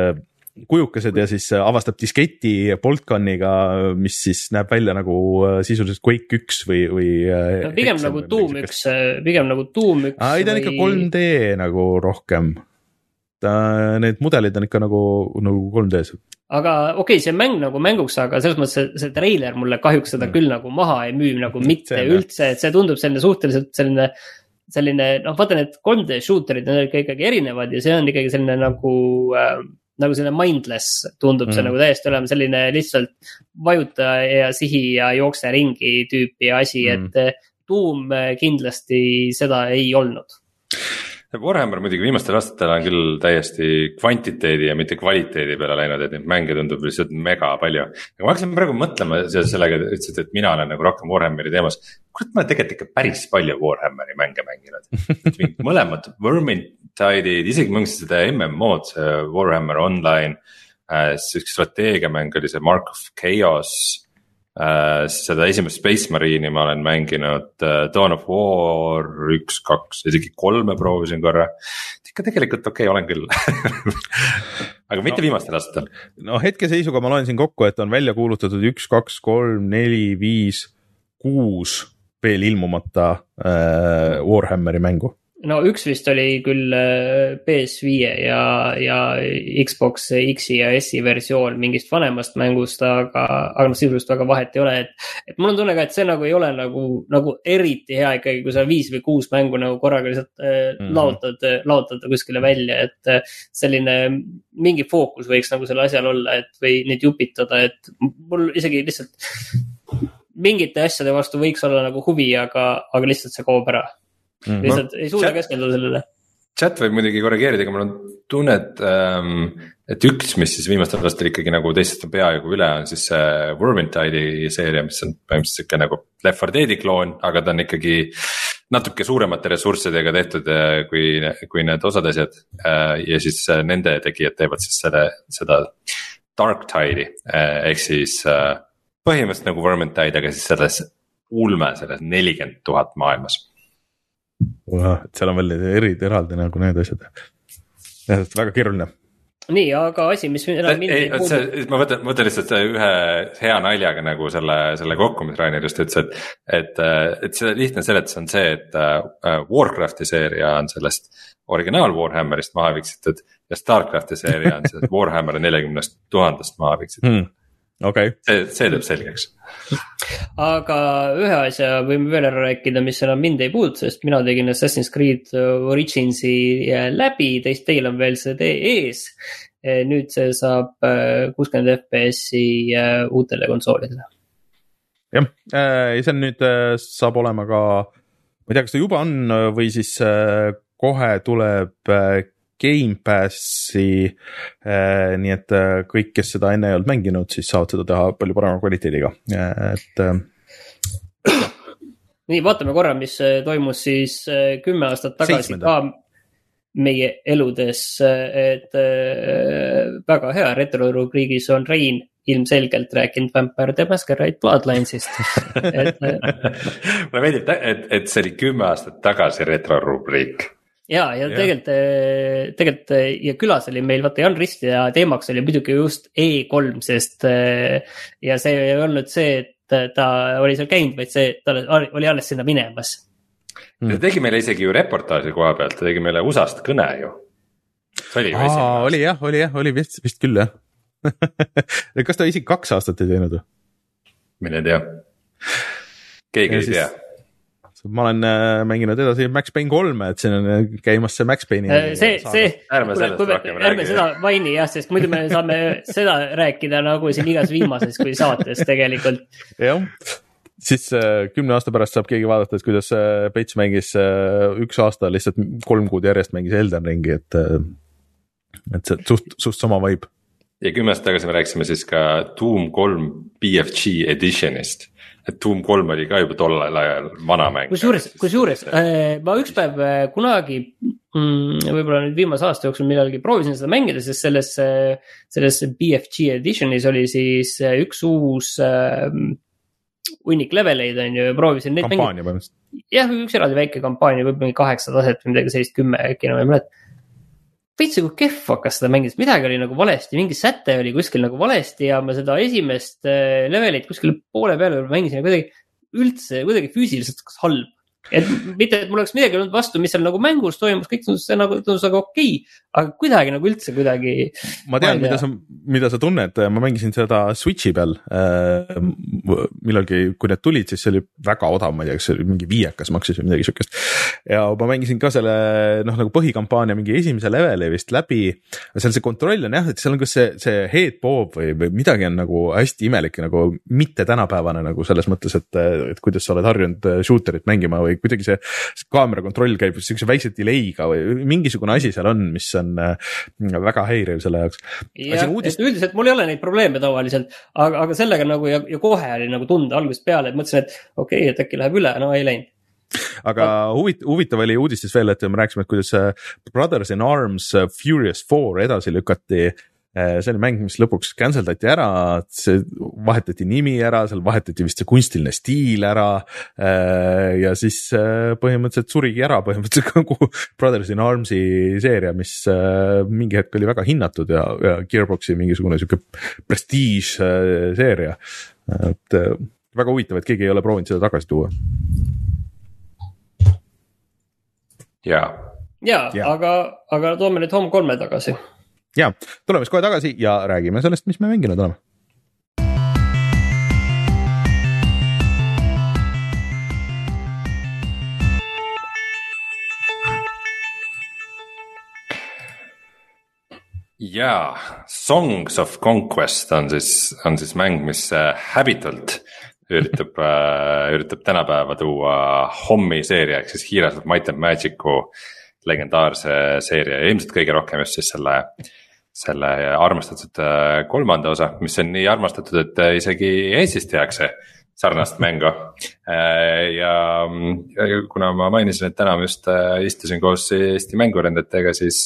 kujukesed ja siis äh, avastab disketi Boltconiga, mis siis näeb välja nagu äh, sisuliselt Quake üks või, või. Äh, no pigem nagu Doom üks, pigem nagu Doom üks. ei, ta on ikka 3D nagu rohkem. ta, need mudelid on ikka nagu, nagu 3D-s aga okei okay,, see mäng nagu mänguks, aga selles mõttes see, see treiler mulle kahjuks seda mm. küll nagu maha ei müü nagu mitte see üldse, et see tundub selline suhteliselt selline selline noh, vaata need 3D shooter'id, need on ikka ikkagi erinevad ja see on ikkagi selline nagu äh, nagu selline mindless tundub mm. see nagu täiesti olema selline lihtsalt vajuta ja sihi ja jookse ringi tüüpi asi mm., et Doom kindlasti seda ei olnud Warhammer muidugi viimastel aastatel on küll täiesti kvantiteedi ja mitte kvaliteedi peale läinud, et neid mänge tundub lihtsalt mega palju. aga ma hakkasin praegu mõtlema seoses sellega, et ütlesid, et mina olen nagu rohkem Warhammeri teemas. Kurat, ma olen tegelikult ikka päris palju Warhammeri mänge mänginud mõlemad Vermintide'id, isegi mängisin seda MMO-d, see Warhammer Online äh,. siis üks strateegiamäng oli see Mark of Chaos äh,. seda esimest Space Marine'i ma olen mänginud äh,, Dawn of War üks, kaks, isegi kolme proovisin korra. ikka tegelikult okei okay, olen küll aga mitte no, viimastel aastatel. no hetkeseisuga ma loen siin kokku, et on välja kuulutatud üks, kaks, kolm, neli, viis, kuus veel ilmumata äh, Warhammeri mängu no üks vist oli küll äh, PS5 ja, ja Xbox X-i ja S-i versioon mingist vanemast mängust, aga, aga noh, sisuliselt väga vahet ei ole, et. et mul on tunne ka, et see nagu ei ole nagu, nagu eriti hea ikkagi, kui sa viis või kuus mängu nagu korraga lihtsalt mm -hmm. laotad, laotad kuskile välja, et äh, selline mingi fookus võiks nagu sellel asjal olla, et või neid jupitada, et mul isegi lihtsalt mingite asjade vastu võiks olla nagu huvi, aga, aga lihtsalt see kaob ära mm. -hmm. lihtsalt ei suuda keskenduda sellele. chat võib muidugi korrigeerida, aga mul on tunne, et ähm,, et üks, mis siis viimastel aastatel ikkagi nagu teistest on peaaegu üle, on siis see Vermintide'i seeria, mis on põhimõtteliselt sihuke nagu Left 4 Dead'i kloon, aga ta on ikkagi natuke suuremate ressurssidega tehtud äh, kui, kui need osad asjad. Äh, ja siis äh, nende tegijad teevad siis selle, seda Dark Tide'i ehk siis põhimõtteliselt nagu Vermintide, aga siis selles ulme, selles nelikümmend tuhat maailmas et seal on veel eri, eraldi nagu need asjad. jah, et väga keeruline nii, aga asi, mis ei puudu. ma mõtlen, mõtlen lihtsalt ühe hea naljaga nagu selle, selle kokku, mis Rainer just ütles, et. et, et see lihtne seletus on see, et uh, Warcrafti seeria on sellest originaal Warhammerist maha viksitud. ja Starcrafti seeria on sellest Warhammer neljakümnest tuhandest maha viksitud hmm okay., see, see teeb selgeks. aga ühe asja võime veel ära rääkida, mis enam mind ei puuduta, sest mina tegin Assassin's Creed Originsi läbi, teist teil on veel see tee ees. nüüd see saab kuuskümmend FPS-i uutele konsoolidele. jah, ja see on nüüd saab olema ka, ma ei tea, kas ta juba on või siis kohe tuleb Gamepassi äh,. nii et äh, kõik, kes seda enne ei olnud mänginud, siis saavad seda teha palju parema kvaliteediga, et äh,. nii, vaatame korra, mis toimus siis kümme aastat tagasi Seitsmenda. ka meie eludes, et äh, väga hea retrorubriigis on Rein ilmselgelt rääkinud Vampire the Masquerade Bloodlines'ist et mulle meeldib, et, et see oli kümme aastat tagasi retrorubriik ja, ja tegelikult, eh, tegelikult eh, ja külas oli meil vaata Jan Rist ja teemaks oli muidugi just E3, sest eh, ja see ei olnud see, et ta oli seal käinud, vaid see, ta oli alles sinna minemas. ta tegi meile isegi ju reportaaži koha pealt, ta tegi meile USA-st kõne ju. see oli ju esimene oli jah, oli jah, oli vist, vist küll jah kas ta isegi kaks aastat ei teinud või? mine tea, keegi ja ei siis... tea ma olen äh, mänginud edasi Max Payne kolme, et siin on äh, käimas see Max Payne'i. Äh, see, see, ärme sellest rohkem räägi. ärme seda maini jah, sest muidu me saame seda rääkida nagu siin igas viimases kui saates tegelikult. jah, siis kümne aasta pärast saab keegi vaadata, et kuidas Peits mängis üks aasta lihtsalt kolm kuud järjest mängis Elden Ringi, et, et see suht, suht sama vibe. ja kümme aastat tagasi me rääkisime siis ka Doom kolm BFG edition'ist et Doom kolm oli ka juba tollel ajal vana mäng. kusjuures, kusjuures äh, ma üks päev äh, kunagi mm,, võib-olla nüüd viimase aasta jooksul millalgi proovisin seda mängida, sest selles, äh, selles BFG edition'is oli siis üks uus äh, hunnik leveleid on ju ja proovisin neid mängida. jah, üks eraldi väike kampaania, võib-olla mingi kaheksa taset või midagi sellist, kümme äkki enam ei mäleta veits nagu kehv hakkas seda mängida, midagi oli nagu valesti, mingi säte oli kuskil nagu valesti ja ma seda esimest äh, levelit kuskil poole peale mängisin ja kuidagi üldse kuidagi füüsiliselt halb et mitte, et mul oleks midagi olnud vastu, mis seal nagu mängus toimus, kõik tundus nagu, tundus nagu okei okay,, aga kuidagi nagu üldse kuidagi. ma tean, mida sa, mida sa tunned, ma mängisin seda Switch'i peal äh,. millalgi, kui need tulid, siis see oli väga odav, ma ei tea, kas see oli mingi viiekas maksis või midagi siukest. ja ma mängisin ka selle noh, nagu põhikampaania mingi esimese leveli vist läbi. seal see kontroll on jah, et seal on kas see, see head bob või, või midagi on nagu hästi imelik nagu mitte tänapäevane nagu selles mõttes, et, et kuidas sa oled harjunud shooter'it mängima või kuidagi see, see kaamera kontroll käib siukse väikse delay'ga või mingisugune asi seal on, mis on äh, väga häiriv selle jaoks. jah, uudist... üldiselt mul ei ole neid probleeme tavaliselt, aga, aga sellega nagu ja, ja kohe oli nagu tunda algusest peale, et mõtlesin, et okei okay,, et äkki läheb üle, no ei läinud aga huvit-, huvitav oli uudistes veel, et me rääkisime, et kuidas äh, Brothers in Arms äh, Furious Four edasi lükati see oli mäng, mis lõpuks cancel dati ära, see vahetati nimi ära, seal vahetati vist see kunstiline stiil ära. Äh, ja siis äh, põhimõtteliselt surigi ära põhimõtteliselt kogu Brothers in Arms'i seeria, mis mingi hetk oli väga hinnatud ja, ja Gearbox'i mingisugune sihuke prestiiž seeria. et väga huvitav, et keegi ei ole proovinud seda tagasi tuua. ja, ja, aga, aga toome nüüd Home3 tagasi ja tuleme siis kohe tagasi ja räägime sellest, mis me mänginud oleme. jaa, Songs of Conquest on siis, on siis mäng, mis äh, Habitult üritab äh,, üritab tänapäeva tuua Hommi seeria ehk siis Heroes of Might and Magic'u legendaarse seeria ja ilmselt kõige rohkem just siis selle selle armastatud äh, kolmanda osa, mis on nii armastatud, et äh, isegi Eestis tehakse sarnast mängu. Äh, ja kuna ma mainisin, et täna ma just istusin koos Eesti mängurendajatega, siis,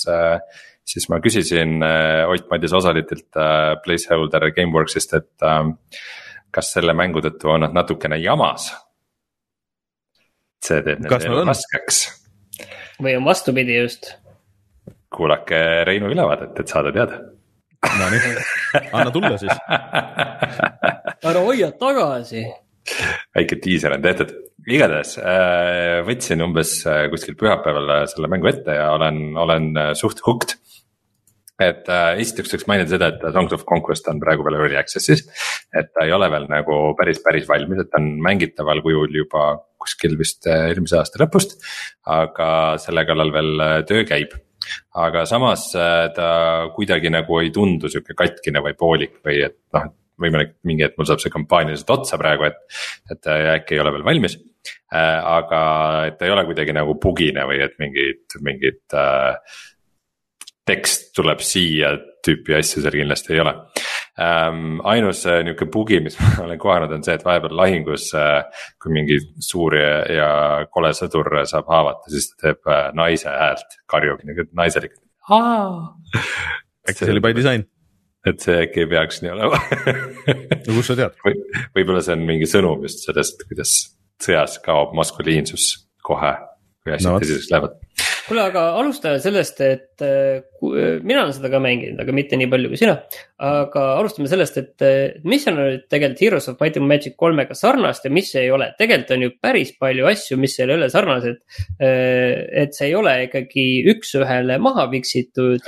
siis ma küsisin Ott-Madis Osalitilt Placeholder Gameworksist, et kas selle mängu tõttu on nad natukene jamas. see teeb nende elu raskeks. Või on vastupidi just kuulake Reinu ülevaadet, et saada teada. Nonii, anna tulla siis. ära hoia tagasi. väike diiser on tehtud, igatahes äh, võtsin umbes äh, kuskil pühapäeval selle mängu ette ja olen, olen äh, suht hooked. et äh, esiteks võiks mainida seda, et Songs of Conquest on praegu veel early access'is. et ta ei ole veel nagu päris, päris valmis, et ta on mängitaval kujul juba kuskil vist äh, eelmise aasta lõpust. aga selle kallal veel äh, töö käib aga samas äh, ta kuidagi nagu ei tundu sihuke katkine või poolik või et noh, võimalik mingi hetk mul saab see kampaania lihtsalt otsa praegu, et, et äkki ei ole veel valmis. Aga et ta ei ole kuidagi nagu bugine või et mingid, mingid äh, tekst tuleb siia tüüpi asju seal kindlasti ei ole ähm,. ainus äh, nihuke bugi, mis ma olen kohanud, on see, et vahepeal lahingus äh,, kui mingi suur ja, ja kole sõdur saab haavata, siis ta teeb äh, naise häält, karjub nagu naiselikult. äkki see oli by design? et see äkki ei peaks nii olema no kust sa tead või võib-olla see on mingi sõnum just sellest, kuidas sõjas kaob maskuliinsus kohe, kui asjad no, tõsiseks lähevad kuule, aga alustame sellest, et äh, mina olen seda ka mänginud, aga mitte nii palju kui sina. aga alustame sellest, et mis on nüüd tegelikult Heroes of Might and Magic kolmega sarnast ja mis ei ole. tegelikult on ju päris palju asju, mis ei ole sarnased. Äh, et see ei ole ikkagi üks-ühele maha viksitud,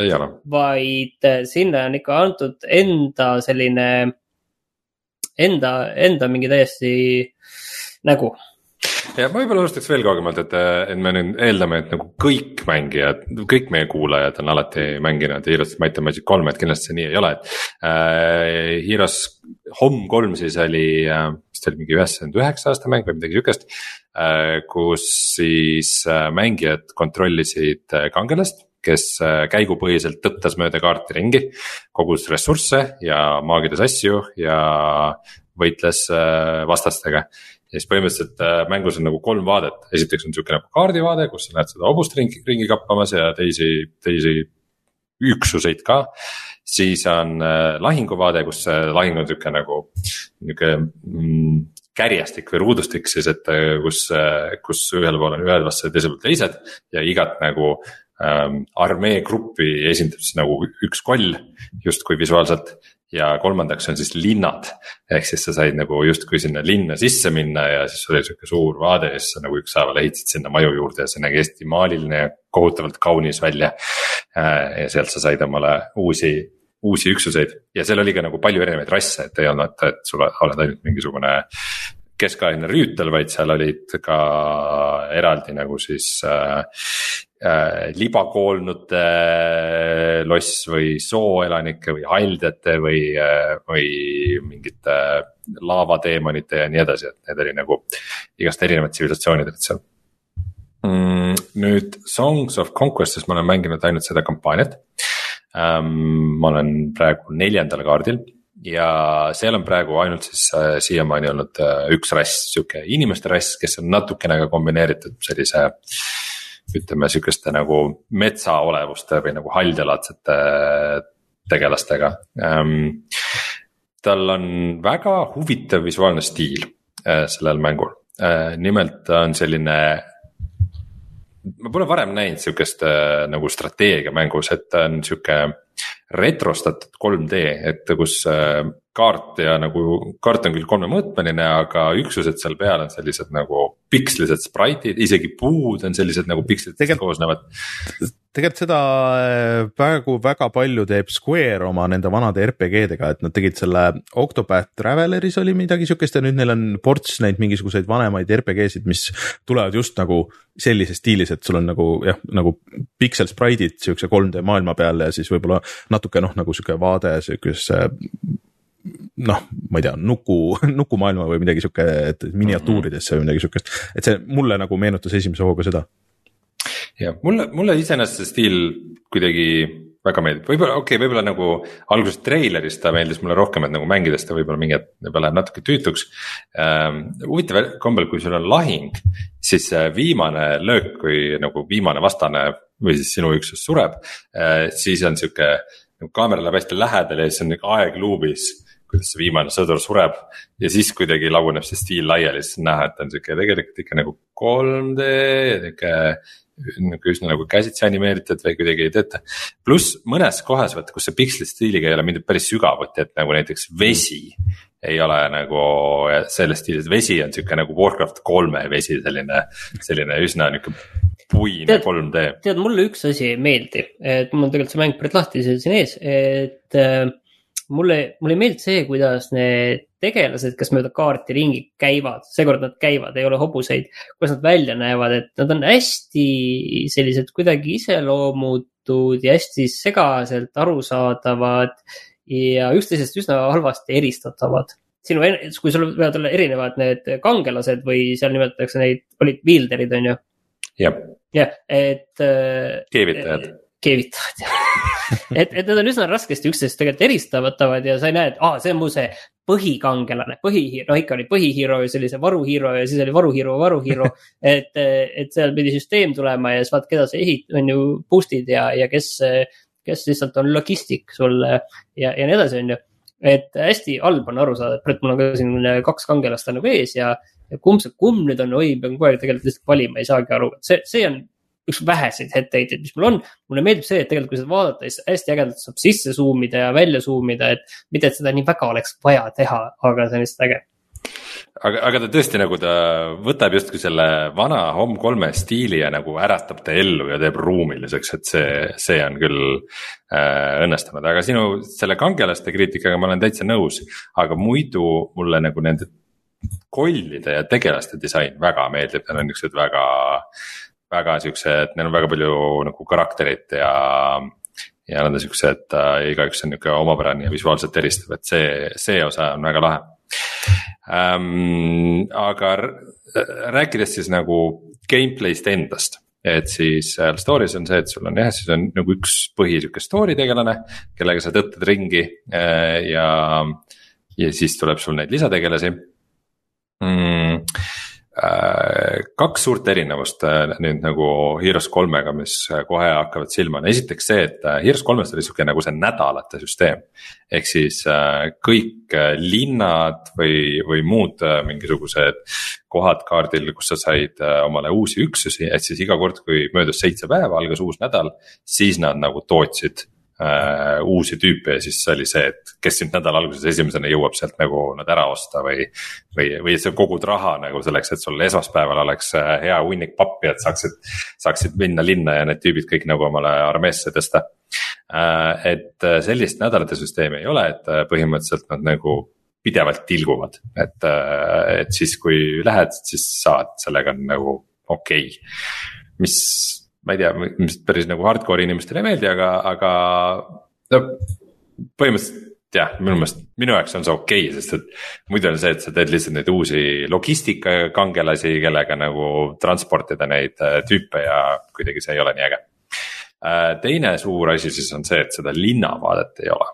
vaid äh, sinna on ikka antud enda selline, enda, enda mingi täiesti nägu ja ma võib-olla alustaks veel kaugemalt, et, et me nüüd eeldame, et nagu kõik mängijad, kõik meie kuulajad on alati mänginud Heroes Might and Magic kolme, et kindlasti see nii ei ole, et äh,. Heroes Home kolm siis oli äh,, vist oli mingi üheksakümmend üheksa aasta mäng või midagi sihukest äh,. kus siis äh, mängijad kontrollisid äh, kangelast kes äh, käigupõhiselt tõttas mööda kaarti ringi, kogus ressursse ja maagides asju ja võitles äh, vastastega ja siis põhimõtteliselt äh, mängus on nagu kolm vaadet, esiteks on sihuke nagu kaardivaade, kus sa näed seda hobust ringi, ringi kappamas ja teisi, teisi üksuseid ka. siis on äh, lahinguvaade, kus see lahing on sihuke nagu nihuke mm, kärjestik või ruudustik siis, et äh, kus, kus ühel pool on ühed vastased, teisel pool teised ja igat nagu armee gruppi esindab siis nagu üks koll justkui visuaalselt ja kolmandaks on siis linnad. ehk siis sa said nagu justkui sinna linna sisse minna ja siis oli sihuke suur vaade ja siis sa nagu ükshaaval ehitasid sinna maju juurde ja see nägi hästi maaliline ja kohutavalt kaunis välja. Äh, ja sealt sa said omale uusi, uusi üksuseid ja seal oli ka nagu palju erinevaid rasse, et ei olnud, et sul oled ainult mingisugune keskaegne rüütel, vaid seal olid ka eraldi nagu siis äh, äh, libakoolnute äh, loss või sooelanike või haldjate või äh,, või mingite laavateemonite ja nii edasi, et need oli nagu igast erinevad tsivilisatsioonid olid seal mm,. nüüd Songs of Conquest'is ma olen mänginud ainult seda kampaaniat ähm,. ma olen praegu neljandal kaardil ja seal on praegu ainult siis äh, siiamaani olnud äh, üks rass, sihuke inimeste rass, kes on natukene ka kombineeritud sellise äh, ütleme sihukeste nagu metsaolevuste või nagu haldjalaadsete tegelastega ähm,. tal on väga huvitav visuaalne stiil äh, sellel mängul äh,, nimelt on selline ma pole varem näinud sihukest äh, nagu strateegiamängus, et ta on sihuke retrostatud 3D, et kus kaart ja nagu kaart on küll kolmemõõtmeline, aga üksused seal peal on sellised nagu pikslised spraitid, isegi puud on sellised nagu pikslitest koosnevad. tegelikult seda äh, praegu väga palju teeb Square oma nende vanade RPG-dega, et nad tegid selle Octopath Traveleris oli midagi sihukest ja nüüd neil on ports neid mingisuguseid vanemaid RPG-sid, mis tulevad just nagu sellises stiilis, et sul on nagu jah, nagu piksel spraidid sihukese 3D maailma peal ja siis võib-olla natuke noh, nagu sihuke vaade sihukesse noh, ma ei tea, nuku, nukumaailma või midagi sihuke, et miniatuuridesse või midagi sihukest, et see mulle nagu meenutas esimese hooga seda. jah, mulle, mulle iseenesest see stiil kuidagi väga meeldib, võib-olla okei okay,, võib-olla nagu alguses treilerist ta meeldis mulle rohkem, et nagu mängides ta võib-olla mingi hetk võib-olla läheb natuke tüütuks ähm,. huvitaval kombel, kui sul on lahing, siis viimane löök, kui nagu viimane vastane või siis sinu üksus sureb äh,, siis on sihuke nagu kaamera läheb hästi lähedale ja siis on nagu aeg luubis kuidas see viimane sõdur sureb. ja siis kuidagi laguneb see stiil laiali, siis on näha, et ta on sihuke tegelikult ikka nagu 3D ja sihuke nagu üsna nagu käsitsi animeeritud või kuidagi ei tööta. pluss mõnes kohas vaata, kus see piksli stiiliga ei ole mindud päris sügavuti, et nagu näiteks vesi ei ole nagu selles stiilis, vesi on sihuke nagu Warcraft kolme vesi, selline, selline üsna nihuke puine Tead- 3D. tead, mulle üks asi ei meeldi, et mul on tegelikult see mäng päris lahti siin ees, et äh, mulle, mulle ei meeldi see, kuidas need tegelased, kes mööda kaarti ringi käivad, seekord nad käivad, ei ole hobuseid, kuidas nad välja näevad, et nad on hästi sellised kuidagi iseloomutud ja hästi segaselt arusaadavad ja üksteisest üsna halvasti eristatavad sinu, kui sul võivad olla erinevad need kangelased või seal nimetatakse neid, olid viilderid, on ju. jah, jah, et äh, keevitajad. Keevitajad jah et, et need on üsna raskesti üksteisest tegelikult eristatavad ja sa ei näe, et aa, see on mu see põhikangelane, põhihiiro, no ikka oli põhihiiro ja siis oli see varuhiiro ja siis oli varuhiiro, varuhiiro. et, et seal pidi süsteem tulema ja siis vaat, keda sa ehit-, on ju boost'id ja, ja kes, kes lihtsalt on logistik sulle ja, ja nii edasi, on ju. et hästi halb on aru saada, et mul on ka siin kaks kangelast on nagu ees ja, ja kumb see, kumb nüüd on, oi, pean kogu aeg tegelikult lihtsalt valima, ei saagi aru, see, see on üks väheseid etteheiteid, mis mul on. mulle meeldib see, et tegelikult kui seda vaadata, siis hästi ägedalt saab sisse zoom ida ja välja zoom ida, et mitte, et seda nii väga oleks vaja teha, aga see on lihtsalt äge. aga, aga ta tõesti nagu ta võtab justkui selle vana Home3 stiili ja nagu äratab ta ellu ja teeb ruumiliseks, et see, see on küll äh, õnnestunud, aga sinu selle kangelaste kriitikaga ma olen täitsa nõus. aga muidu mulle nagu nende kollide ja tegelaste disain väga meeldib, nad on niuksed väga, väga siuksed, neil on väga palju nagu karakterit ja ja nad on siuksed äh,, igaüks on niuke omapärane ja visuaalselt eristav, et see, see osa on väga lahe ähm,. aga rääkides siis nagu gameplay'st endast, et siis seal story's on see, et sul on jah, siis on nagu üks põhi sihuke story tegelane, kellega sa tõttad ringi äh, ja, ja siis tuleb sul neid lisategelasi mm,. Äh, kaks suurt erinevust äh, nüüd nagu Heroes kolmega, mis äh, kohe hakkavad silma, on esiteks see, et Heroes kolmes oli sihuke nagu see nädalate süsteem. ehk siis kõik linnad või, või muud mingisugused kohad kaardil, kus sa said omale uusi üksusi, et siis iga kord, kui möödus seitse päeva, algas uus nädal, siis nad nagu tootsid äh, uusi tüüpe ja siis oli see, et kes nüüd nädala alguses esimesena jõuab sealt nagu nad ära osta või. või, või sa kogud raha nagu selleks, et sul esmaspäeval oleks äh, hea hunnik pappi, et saaksid, saaksid minna linna ja need tüübid kõik nagu omale armeesse tõsta äh,. et äh, sellist nädalate süsteemi ei ole, et äh, põhimõtteliselt nad nagu pidevalt tilguvad, et, et siis, kui lähed, siis saad, sellega on nagu okei okay.. mis, ma ei tea, mis päris nagu hardcore'i inimestele ei meeldi, aga, aga no põhimõtteliselt jah, minu meelest, minu jaoks on see okei okay,, sest et muidu on see, et sa teed lihtsalt neid uusi logistikakangelasi, kellega nagu transportida neid äh, tüüpe ja kuidagi see ei ole nii äge. teine suur asi siis on see, et seda linnavaadet ei ole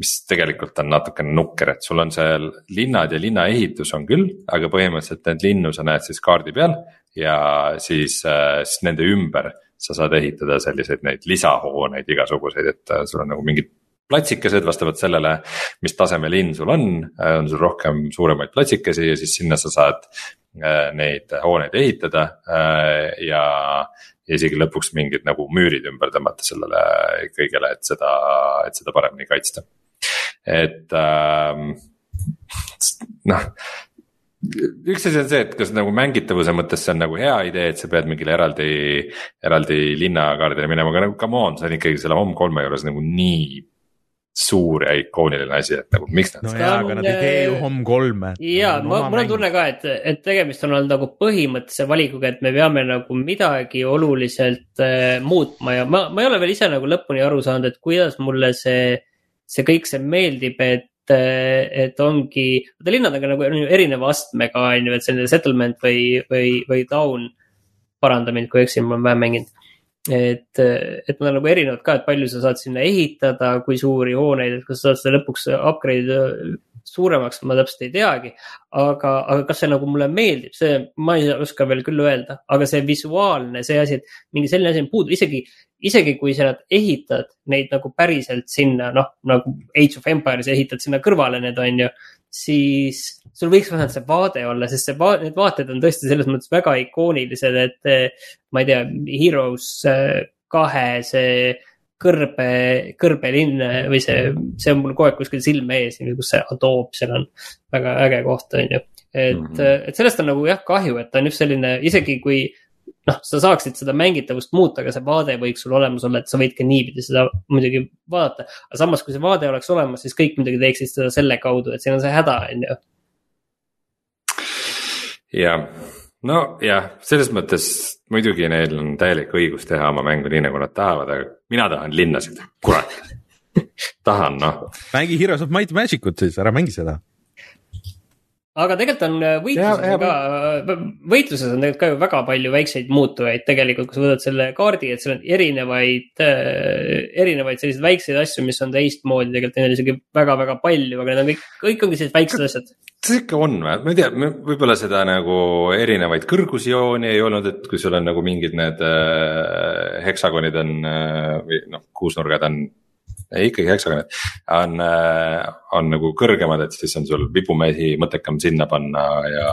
mis tegelikult on natukene nukker, et sul on seal linnad ja linnaehitus on küll, aga põhimõtteliselt neid linnu sa näed siis kaardi peal ja siis, äh, siis nende ümber sa saad ehitada selliseid neid lisahooneid igasuguseid, et äh, sul on nagu mingid platsikesed vastavalt sellele, mis taseme linn sul on, on sul rohkem suuremaid platsikesi ja siis sinna sa saad äh, neid hooneid ehitada äh, ja ja isegi lõpuks mingid nagu müürid ümber tõmmata sellele kõigele, et seda, et seda paremini kaitsta. Et ähm, noh, üks asi on see, et kas nagu mängitavuse mõttes see on nagu hea idee, et sa pead mingile eraldi, eraldi linnakaardile minema, aga nagu come on, see on ikkagi selle Home3 juures nagu nii suur ja ikooniline asi, et nagu miks nad no no, jaa, aga nad ei tee ju äh, Home3-e. ja ma, mul on tunne ka, et, et tegemist on olnud nagu põhimõttelise valikuga, et me peame nagu midagi oluliselt äh, muutma ja ma, ma ei ole veel ise nagu lõpuni aru saanud, et kuidas mulle see, see kõik see meeldib, et, et ongi, vaata linnad on ka nagu erineva astmega on ju, et selline settlement või, või, või town. paranda mind, kui eksin, ma olen vähe mänginud et, et nad on nagu erinevad ka, et palju sa saad sinna ehitada, kui suuri hooneid, et kas sa saad seda lõpuks upgrade suuremaks, ma täpselt ei teagi. aga, aga kas see nagu mulle meeldib, see ma ei oska veel küll öelda, aga see visuaalne, see asi, et mingi selline asi on puudu, isegi, isegi kui sa ehitad neid nagu päriselt sinna, noh nagu Age of Empires ehitad sinna kõrvale need on ju siis sul võiks vähemalt see vaade olla, sest see va need vaated on tõesti selles mõttes väga ikoonilised, et eh, ma ei tea, Heroes eh, kahe see kõrbe, kõrbelinn eh, või see, see on mul kogu aeg kuskil silme ees, kus see Adobe seal on väga äge koht, on ju. et mm, -hmm. et sellest on nagu jah kahju, et ta on just selline, isegi kui noh, sa saaksid seda mängitavust muuta, aga see vaade võiks sul olemas olla, et sa võid ka niipidi seda muidugi vaadata. aga samas, kui see vaade oleks olemas, siis kõik muidugi teeksid seda selle kaudu, et siin on see häda, on ju. jah, nojah, selles mõttes muidugi neil on täielik õigus teha oma mängu nii, nagu nad tahavad, aga mina tahan linnasid, kurat tahan noh. mängi Heroes of Might Magic ut siis, ära mängi seda aga tegelikult on äh, võitluses ja, ka, äh, võitluses on tegelikult ka ju väga palju väikseid muutujaid tegelikult, kui sa võtad selle kaardi, et seal on erinevaid äh,, erinevaid selliseid väikseid asju, mis on teistmoodi tegelikult, neid on isegi väga-väga palju, aga need on kõik, kõik ongi sellised väiksed asjad. see ikka on või, ma ei tea, võib-olla seda nagu erinevaid kõrgusjooni ei olnud, et kui sul on nagu mingid need äh, heksagonid on äh, või noh, kuusnurgad on ikkagi heksagonid on, äh, on nagu kõrgemad, et siis on sul vibumehi mõttekam sinna panna ja.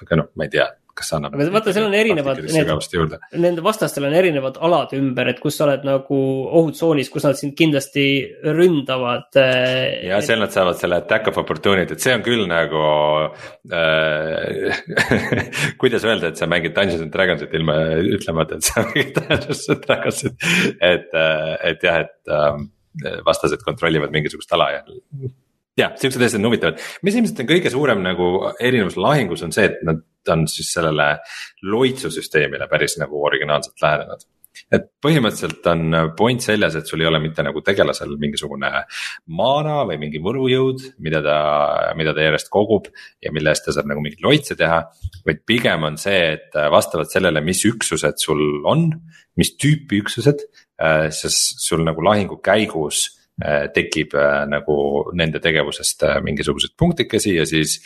aga noh, ma ei tea, kas see annab. vaata, seal on erinevad, need, nende vastastel on erinevad alad ümber, et kus sa oled nagu ohutsoonis, kus nad sind kindlasti ründavad. Äh, ja seal nad saavad selle attack of opportunity, et see on küll nagu äh, kuidas öelda, et sa mängid Dungeons and Dragonsit ilma ütlemata, et sa mängid Dungeons and Dragonsit, et, äh, et jah, et ähm, vastased kontrollivad mingisugust ala ja. jah, siuksed asjad on huvitavad, mis ilmselt on kõige suurem nagu erinevus lahingus on see, et nad on siis sellele loitsusüsteemile päris nagu originaalselt lähenenud et põhimõtteliselt on point selles, et sul ei ole mitte nagu tegelasel mingisugune maana või mingi võrujõud, mida ta, mida ta järjest kogub ja mille eest ta saab nagu mingeid loitse teha. vaid pigem on see, et vastavalt sellele, mis üksused sul on, mis tüüpi üksused, Äh, siis sul nagu lahingu käigus äh, tekib äh, nagu nende tegevusest mingisuguseid punktikesi ja siis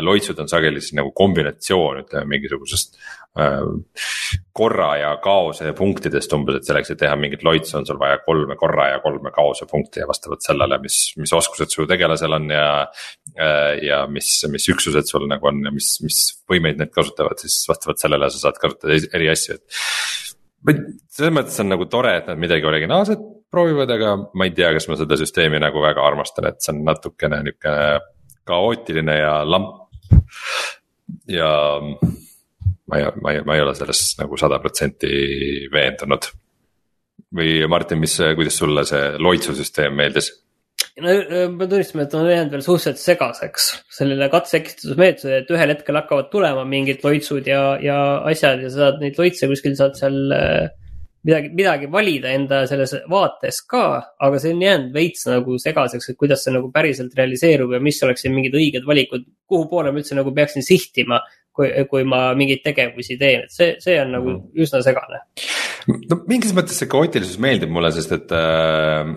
loitsud on sageli siis nagu kombinatsioon, ütleme mingisugusest. korra ja kaose punktidest umbes, et selleks, et teha mingit loitsu, on sul vaja kolme korra ja kolme kaose punkti ja vastavalt sellele, mis, mis oskused su tegelasel on ja. ja mis, mis üksused sul nagu on ja mis, mis võimeid need kasutavad, siis vastavalt sellele sa saad kasutada eri asju, et selles mõttes on nagu tore, et nad midagi originaalset proovivad, aga ma ei tea, kas ma seda süsteemi nagu väga armastan, et see on natukene nihuke kaootiline ja lamp. ja ma ei, ma ei, ma ei ole selles nagu sada protsenti veendunud. või Martin, mis, kuidas sulle see loitsusüsteem meeldis? No ma tunnistan, et on jäänud veel suhteliselt segaseks selline katse-eksitusmeetod, et ühel hetkel hakkavad tulema mingid loitsud ja, ja asjad ja sa saad neid loitse kuskil saad seal äh, midagi, midagi valida enda selles vaates ka, aga see on jäänud veits nagu segaseks, et kuidas see nagu päriselt realiseerub ja mis oleksid mingid õiged valikud, kuhu poole ma üldse nagu peaksin sihtima kui, kui ma mingeid tegevusi teen, et see, see on nagu mhm. üsna segane no mingis mõttes see kaootilisus meeldib mulle, sest et äh,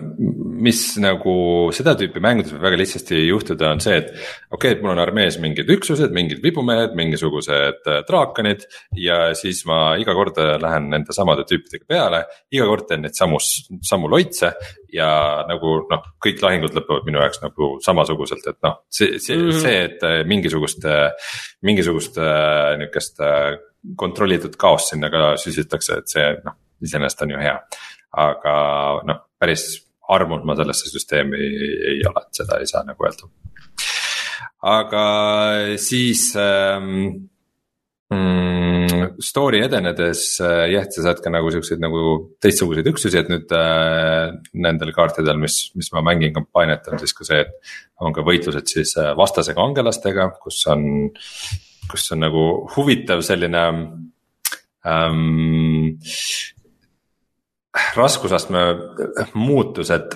mis nagu seda tüüpi mängudes võib väga lihtsasti juhtuda, on see, et. okei okay,, et mul on armees mingid üksused, mingid vibumehed, mingisugused äh, draakonid ja siis ma iga kord lähen nende samade tüüpidega peale. iga kord teen neid samu, samu loitse ja nagu noh, kõik lahingud lõpevad minu jaoks nagu samasuguselt, et noh, see, see mm, -hmm. see, et äh, mingisugust, mingisugust äh, nihukest kontrollitud kaost sinna ka süsitakse, et see noh, iseenesest on ju hea. aga noh, päris armunud ma sellesse süsteemi ei ole, et seda ei saa nagu öelda. aga siis ähm, mm, story edenedes äh, jah, sa saad ka nagu siukseid nagu teistsuguseid üksusi, et nüüd äh, nendel kaartidel, mis, mis ma mängin kampaaniat, on siis ka see, et. on ka võitlused siis äh, vastase kangelastega, kus on kus on nagu huvitav selline ähm, raskusastme muutus, et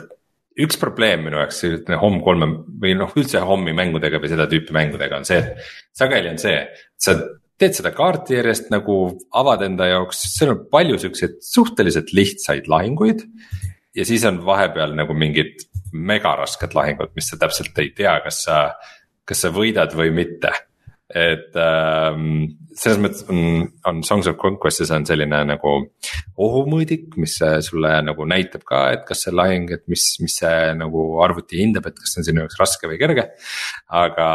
üks probleem minu jaoks selline Home kolme või noh, üldse Home'i mängudega või seda tüüpi mängudega on see, et sageli on see, sa teed seda kaarti järjest nagu avad enda jaoks, seal on palju siukseid suhteliselt lihtsaid lahinguid. ja siis on vahepeal nagu mingid megarasked lahingud, mis sa täpselt ei tea, kas sa, kas sa võidad või mitte et ähm, selles mõttes on, on Songs of Conquest'is on selline nagu ohumõõdik, mis sulle nagu näitab ka, et kas see lahing, et mis, mis see nagu arvuti hindab, et kas see on sinu jaoks raske või kerge. aga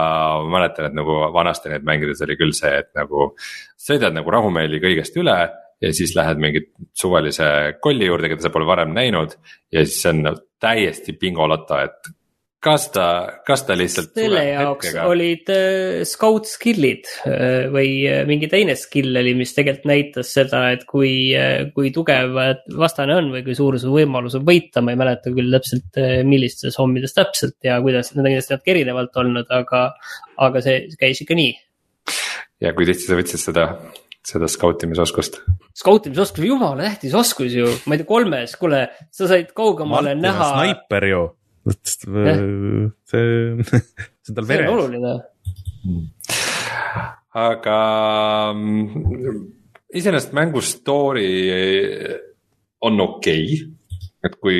ma mäletan, et nagu vanasti neid mängides oli küll see, et nagu sõidad nagu rahumeeli kõigest üle ja siis lähed mingi suvalise kolli juurde, keda sa pole varem näinud ja siis on täiesti bingoloto, et kas ta, kas ta lihtsalt. selle jaoks hetkega? olid äh, scout skill'id äh, või äh, mingi teine skill oli, mis tegelikult näitas seda, et kui äh,, kui tugev vastane on või kui suur su võimalus on võita, ma ei mäleta küll täpselt äh,, millistes hommides täpselt ja kuidas, need on kindlasti natuke erinevalt olnud, aga, aga see käis ikka nii. ja kui tihti sa võtsid seda seda skautimisoskust? skautimisoskus, jumala tähtis oskus ju, ma ei tea, kolmes, kuule, sa said kaugemale Martin näha. snaiper ju see, see on tal veres. oluline. aga mm, iseenesest mängu story on okei okay., et kui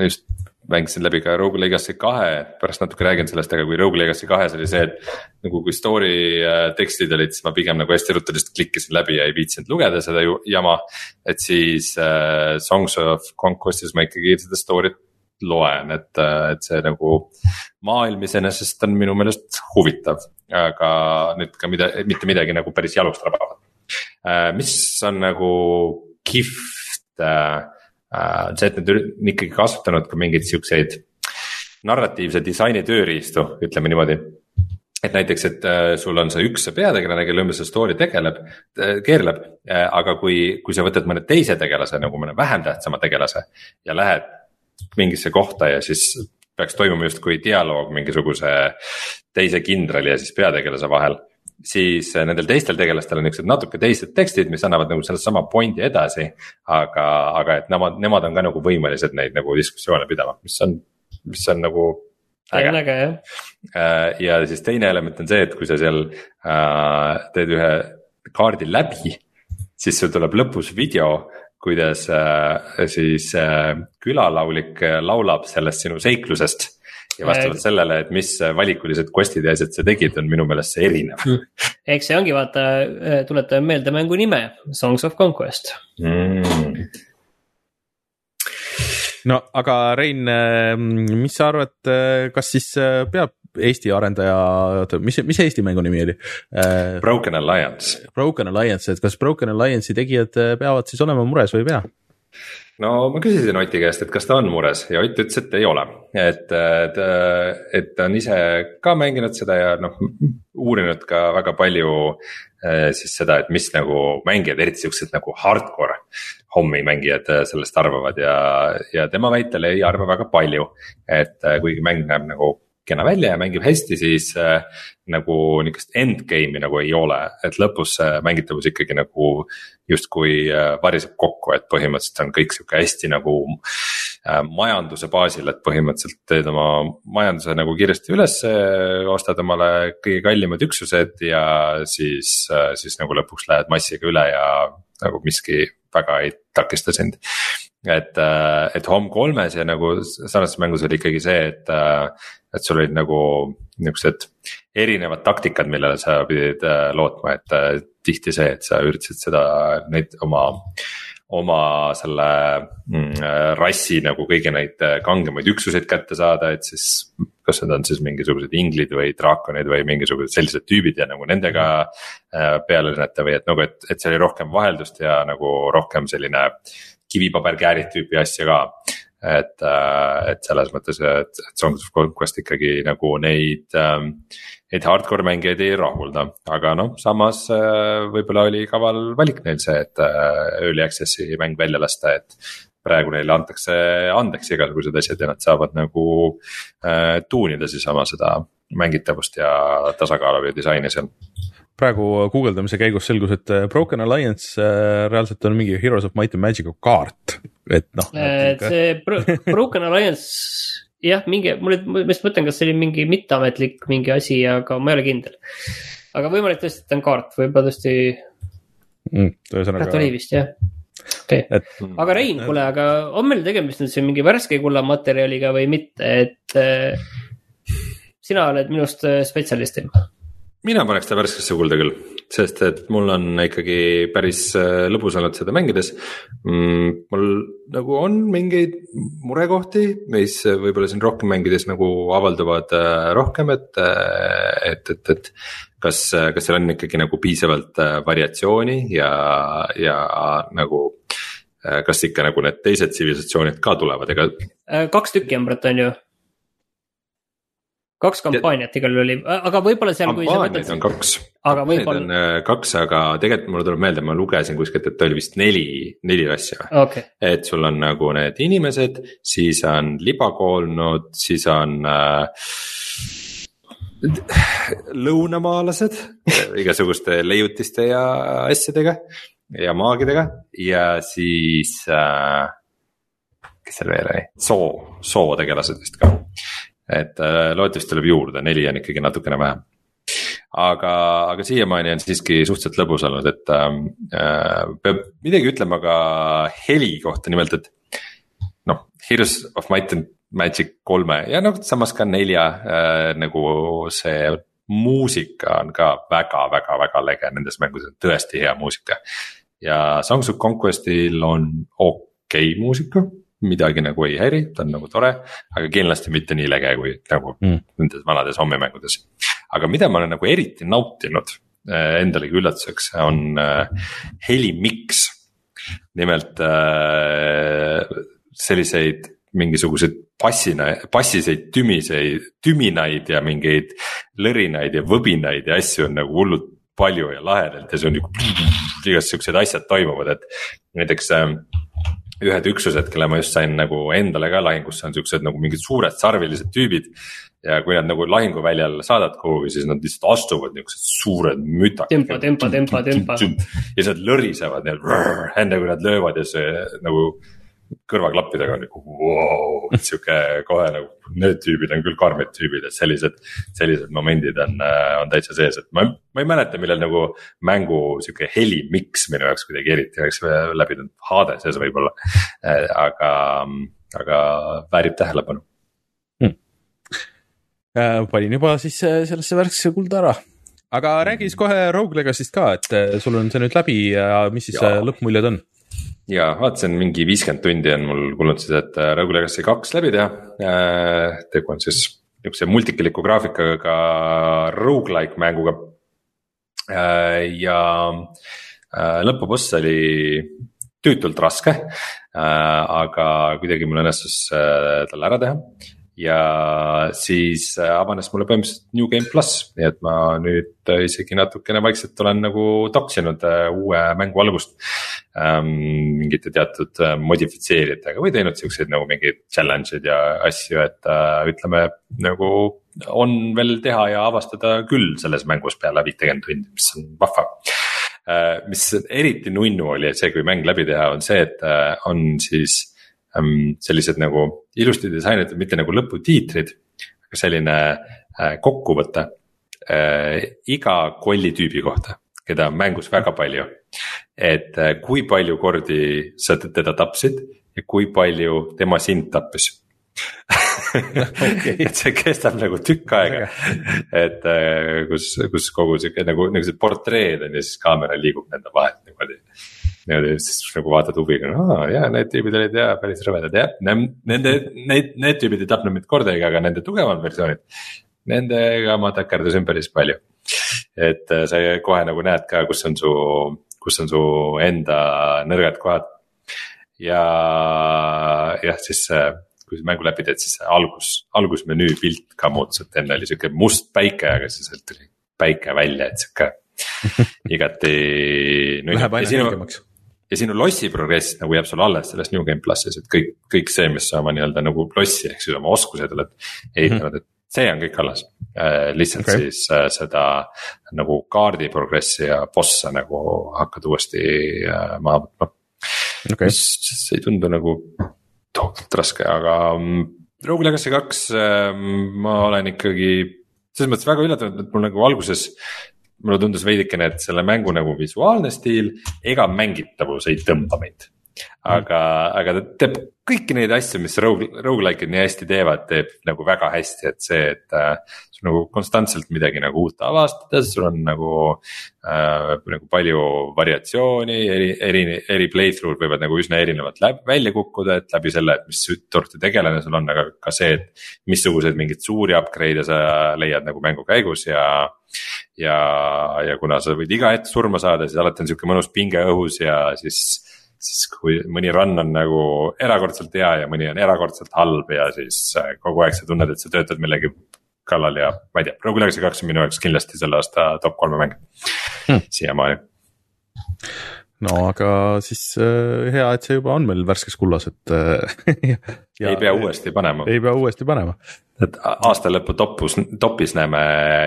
just mängisin läbi ka Rogue Legacy kahe, pärast natuke räägin sellest, aga kui Rogue Legacy kahes oli see, et. nagu kui story äh, tekstid olid, siis ma pigem nagu hästi ruttu lihtsalt klikkisin läbi ja ei viitsinud lugeda seda jama. et siis äh, Songs of Conquest'is ma ikkagi seda story't loen, et, et see nagu maailm iseenesest on minu meelest huvitav, aga nüüd ka mida, mitte midagi nagu päris jalust rabavat. Äh, mis on nagu kihvt äh, äh,, see, et nad on ikkagi kasutanud ka mingeid siukseid narratiivse disaini tööriistu, ütleme niimoodi et näiteks, et äh, sul on see üks peategelane, kelle ümber see story tegeleb äh,, keerleb äh,, aga kui, kui sa võtad mõne teise tegelase nagu mõne vähem tähtsama tegelase ja lähed mingisse kohta ja siis peaks toimuma justkui dialoog mingisuguse teise kindrali ja siis peategelase vahel. siis nendel teistel tegelastel on niuksed natuke teised tekstid, mis annavad nagu sellesama point'i edasi. aga, aga et nemad, nemad on ka nagu võimelised neid nagu diskussioone pidama, mis on, mis on nagu äge. äge jah. Äh, ja siis teine element on see, et kui sa seal äh, teed ühe kaardi läbi, siis sul tuleb lõpus video kuidas äh, siis äh, külalaulik äh, laulab sellest sinu seiklusest. ja vastavalt sellele, et mis valikulised quest'id ja asjad sa tegid, on minu meelest see erinev. Mm.. eks see ongi, vaata, tuletame meelde mängu nime, Songs of Conquest. Mm. No aga Rein, mis sa arvad, kas siis peab Eesti arendaja, oota, mis, mis Eesti mängu nimi oli äh,? Broken Alliance. Broken Alliance, et kas Broken Alliance'i tegijad äh, peavad siis olema mures või ei pea? no ma küsisin Oti käest, et kas ta on mures ja Ott ütles, et ei ole, et, et, et ta on ise ka mänginud seda ja noh, uurinud ka väga palju äh, siis seda, et mis nagu mängijad, eriti siuksed nagu hardcore hommi mängijad äh, sellest arvavad ja, ja tema väitel ei arva väga palju. et kuigi mäng näeb nagu kena välja ja mängib hästi, siis äh, nagu niukest endgame'i nagu ei ole, et lõpus see mängitavus ikkagi nagu justkui äh, variseb kokku, et põhimõtteliselt on kõik sihuke hästi nagu äh, majanduse baasil, et põhimõtteliselt teed oma majanduse nagu kiiresti ülesse, ostad omale kõige kallimad üksused ja siis äh,, siis nagu lõpuks lähed massiga üle ja nagu miski väga ei takista sind et, äh, et Home3-s ja nagu sarnases mängus oli ikkagi see, et, äh, et sul olid nagu niuksed erinevad taktikad, millele sa pidid äh, lootma, et tihti see, et sa üritasid seda, neid oma oma selle mm, rassi nagu kõige neid kangemaid üksuseid kätte saada, et siis. kas need on siis mingisugused inglid või draakonid või mingisugused sellised tüübid ja nagu nendega peale lennata või et nagu, et, et seal oli rohkem vaheldust ja nagu rohkem selline kivipaberkäärid tüüpi asja ka. et, äh, et selles mõttes, et, et Songs of Conquest ikkagi nagu neid, ähm, neid hardcore mängijaid ei rahulda, aga noh, samas äh, võib-olla oli kaval valik neil see, et äh, early access'i mäng välja lasta, et praegu neile antakse andeks igasugused asjad ja nad saavad nagu äh, tuunida siis oma seda mängitavust ja tasakaalu ja disaini seal praegu guugeldamise käigus selgus, et äh, Broken Alliance äh, reaalselt on mingi Heroes of Might and Magic'u kaart, et noh. et see Bro Broken Alliance jah, mingi, mul, ma just mõtlen, kas see oli mingi mitteametlik mingi asi, aga ma ei ole kindel. aga võimalik tõesti, et on kaart, võib-olla tõesti mm,. ühesõnaga. oli vist jah okei okay., aga Rein, kuule, aga on meil tegemist nüüd siin mingi värske kulla materjaliga või mitte, et äh, sina oled minust äh, spetsialistim mina paneks ta värskesse kulda küll, sest et mul on ikkagi päris äh, lõbus olnud seda mängides mm,. mul nagu on mingeid murekohti, mis võib-olla siin rohkem mängides nagu avalduvad äh, rohkem, et, äh, et, et, et. kas, kas seal on ikkagi nagu piisavalt variatsiooni ja, ja nagu kas ikka nagu need teised tsivilisatsioonid ka tulevad, ega. kaks tükki on, Brett, on ju kaks kampaaniat igal juhul oli, aga võib-olla seal. kampaaniaid on kaks. aga võib-olla. Äh, kaks, aga tegelikult mulle tuleb meelde, ma lugesin kuskilt, et oli vist neli, neli asja okay.. et sul on nagu need inimesed, siis on libakoolnud, siis on äh, lõunamaalased igasuguste leiutiste ja asjadega ja maagidega ja siis äh,. kes seal veel oli, soo, sootegelased vist ka et äh, loodetavasti tuleb juurde, neli on ikkagi natukene vähem. aga, aga siiamaani on siiski suhteliselt lõbus olnud, et ähm, äh, peab midagi ütlema ka heli kohta, nimelt et. noh, Heroes of Might and Magic kolme ja noh, samas ka nelja äh, nagu see muusika on ka väga-väga-väga lege, nendes mängudes tõesti hea muusika. ja Songs of Conquest'il on okei okay muusika midagi nagu ei häiri, ta on nagu tore, aga kindlasti mitte nii lege kui nagu mm. nendes vanades hommimängudes. aga mida ma olen nagu eriti nautinud äh, endalegi üllatuseks, on äh, helimiks. nimelt äh, selliseid mingisuguseid passina, passiseid tümiseid, tüminaid ja mingeid lõrinaid ja võbinaid ja asju on nagu hullult palju ja lahedalt ja see on nagu igast siuksed asjad toimuvad, et näiteks äh, ühed üksused, kelle ma just sain nagu endale ka lahingusse, on siuksed nagu mingid suured sarvilised tüübid. ja kui nad nagu lahinguväljal saadad kuhugi, siis nad lihtsalt astuvad niuksed suured mütakad. tempa, tempa, tempa, tempa. ja siis nad lõrisevad enne kui nad löövad ja see nagu kõrvaklappidega on nagu wow, sihuke kohe nagu need tüübid on küll karmid tüübid, et sellised, sellised momendid on, äh, on täitsa sees, et ma, ma ei mäleta, millal nagu mängu sihuke helimiks minu jaoks kuidagi eriti oleks läbi tulnud, Hades'es võib-olla, äh, aga, aga väärib tähelepanu. Hmm.. Äh, panin juba siis sellesse värskesse kulda ära. Aga räägi siis kohe Rogue Legacy'st ka, et sul on see nüüd läbi ja mis siis lõppmuljed on? Ja vaatasin, mingi viiskümmend tundi on mul kulunud siis, et äh, Rogue Legacy kaks läbi teha. Äh, tegu on siis niukse multikiliku graafikaga rogu-like mänguga. Äh, ja lõpuboss oli tüütult raske, aga kuidagi mul õnnestus talle ära teha ja siis äh, avanes mulle põhimõtteliselt New Game pluss, nii et ma nüüd äh, isegi natukene vaikselt olen nagu toksinud äh, uue mängu algust ähm,. mingite teatud modifitseerijatega või teinud siukseid nagu mingeid challenge'id ja asju, et äh, ütleme nagu on veel teha ja avastada küll selles mängus peale viitekümmet tundi, mis on vahva äh,. mis eriti nunnu oli, et see, kui mäng läbi teha, on see, et äh, on siis sellised nagu ilusti disainitud, mitte nagu lõputiitrid, aga selline äh, kokkuvõte äh, iga kollitüübi kohta, keda on mängus väga palju. et äh, kui palju kordi sa teda tapsid ja kui palju tema sind tappis okay. et see kestab nagu tükk aega, et kus, kus kogu sihuke nagu niuksed portreed on ja siis kaamera liigub nende vahelt niimoodi niimoodi siis nagu vaatad huviga, aa jaa, need tüübid olid jaa päris rõvedad jah, nende, need, need tüübid ei tapnud mind kordagi, aga nende tugevamad versioonid. Nendega ma takerdusin päris palju, et äh, sa kohe nagu näed ka, kus on su, kus on su enda nõrgad kohad. ja jah, siis kui sa mängu läbi teed, siis algus, algusmenüü pilt ka muutus, et enne oli sihuke must päike, aga siis sealt tuli päike välja, et sihuke igati. Läheb aina helgemaks ja sinu lossi progress nagu jääb sul alles selles New Game plussis, et kõik, kõik see, mis sa oma nii-öelda nagu lossi ehk siis oma oskused oled ehitanud mm, -hmm. et see on kõik alles äh,. lihtsalt okay. siis äh, seda nagu kaardi progressi ja boss'e nagu hakkad uuesti äh, maha võtma okay.. mis ei tundu nagu tohutult raske, aga mm, Rogue Legacy kaks äh, ma olen ikkagi selles mõttes väga üllatunud, et mul nagu alguses mulle tundus veidikene, et selle mängu nagu visuaalne stiil ega mängitavus ei tõmba mind. aga mm., aga ta teeb kõiki neid asju, mis rogu, rogu-like'id nii hästi teevad, teeb nagu väga hästi, et see, et äh, nagu konstantselt midagi nagu uut avastada, sul on nagu äh,. nagu palju variatsiooni, eri, eri, eri playthrough'd võivad nagu üsna erinevalt läbi, välja kukkuda, et läbi selle, et mis sorti tegelane sul on, aga ka see, et. missuguseid mingeid suuri upgrade'e sa leiad nagu mängu käigus ja ja, ja kuna sa võid iga hetk surma saada, siis alati on sihuke mõnus pinge õhus ja siis. siis kui mõni run on nagu erakordselt hea ja mõni on erakordselt halb ja siis äh, kogu aeg sa tunned, et sa töötad millegi kallal ja ma ei tea, Rogue Legacy kaks on minu jaoks kindlasti selle aasta top kolme mäng hmm. siiamaani. no aga siis äh, hea, et see juba on meil värskes kullas, et äh, ei pea uuesti panema. ei pea uuesti panema. et aasta lõpu topus, topis näeme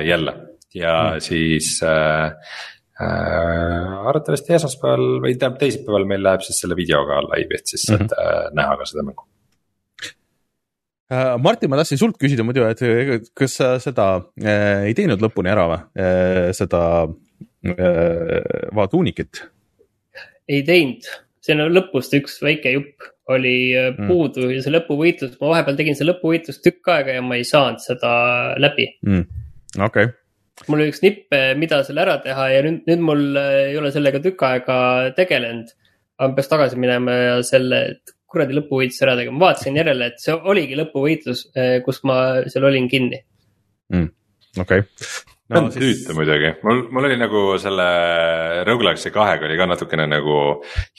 jälle ja hmm. siis äh, äh, arvatavasti esmaspäeval või tähendab teisipäeval meil läheb siis selle videoga laivi, et siis saate mm -hmm. äh, näha ka seda mängu Martin, ma tahtsin sult küsida muidu, et kas sa seda äh, ei teinud lõpuni ära või? Äh,, seda äh, vaatuunikit? ei teinud, see on lõpust üks väike jupp. Oli äh, mm. puudu ja see lõpuvõitlus, ma vahepeal tegin see lõpuvõitlus tükk aega ja ma ei saanud seda läbi. Mm.. okei. Okay mul oli üks nipp, mida seal ära teha ja nüüd, nüüd mul äh, ei ole sellega tükk aega tegelenud. aga ma peaks tagasi minema ja selle kuradi lõpuvõitlus ära tegema, vaatasin järele, et see oligi lõpuvõitlus, äh, kus ma seal olin kinni mm,. okei okay. no,. Siis... tüütu muidugi, mul, mul oli nagu selle Roguelike'i kahega oli ka natukene nagu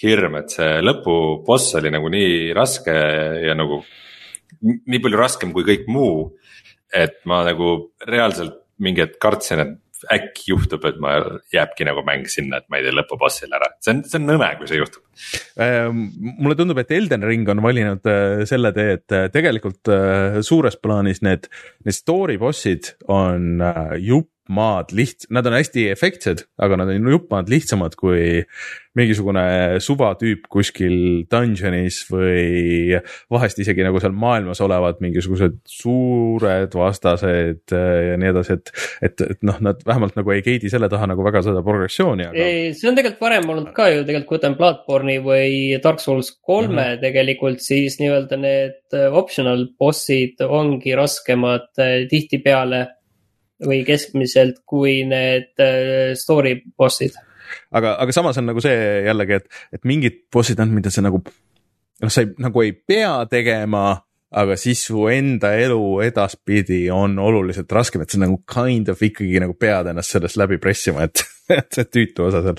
hirm, et see lõpuboss oli nagu nii raske ja nagu nii palju raskem kui kõik muu. et ma nagu reaalselt mingi hetk kartsin, et äkki juhtub, et ma jääbki nagu mäng sinna, et ma ei tee lõpubossil ära, see on, see on nõme, kui see juhtub. Ehm, mulle tundub, et Elden Ring on valinud äh, selle tee, et äh, tegelikult äh, suures plaanis need, need story bossid on jupp maad liht-, nad on hästi efektsed, aga nad on jupp maad lihtsamad kui mingisugune suvatüüp kuskil dungeonis või vahest isegi nagu seal maailmas olevad mingisugused suured vastased äh, ja nii edasi, et. et, et noh, nad vähemalt nagu ei gate'i selle taha nagu väga seda progressiooni aga.... ei, see on tegelikult varem olnud ka ju tegelikult, kui võtame Bloodborne'i või Dark Souls kolme mm -hmm. tegelikult, siis nii-öelda need äh, optional bossid ongi raskemad äh, tihtipeale või keskmiselt kui need story bossid aga, aga samas on nagu see jällegi, et, et mingid bossid on, mida sa nagu noh, sa ei, nagu ei pea tegema aga siis su enda elu edaspidi on oluliselt raskem, et sa nagu kind of ikkagi nagu pead ennast sellest läbi pressima, et, et see tüütu osa seal.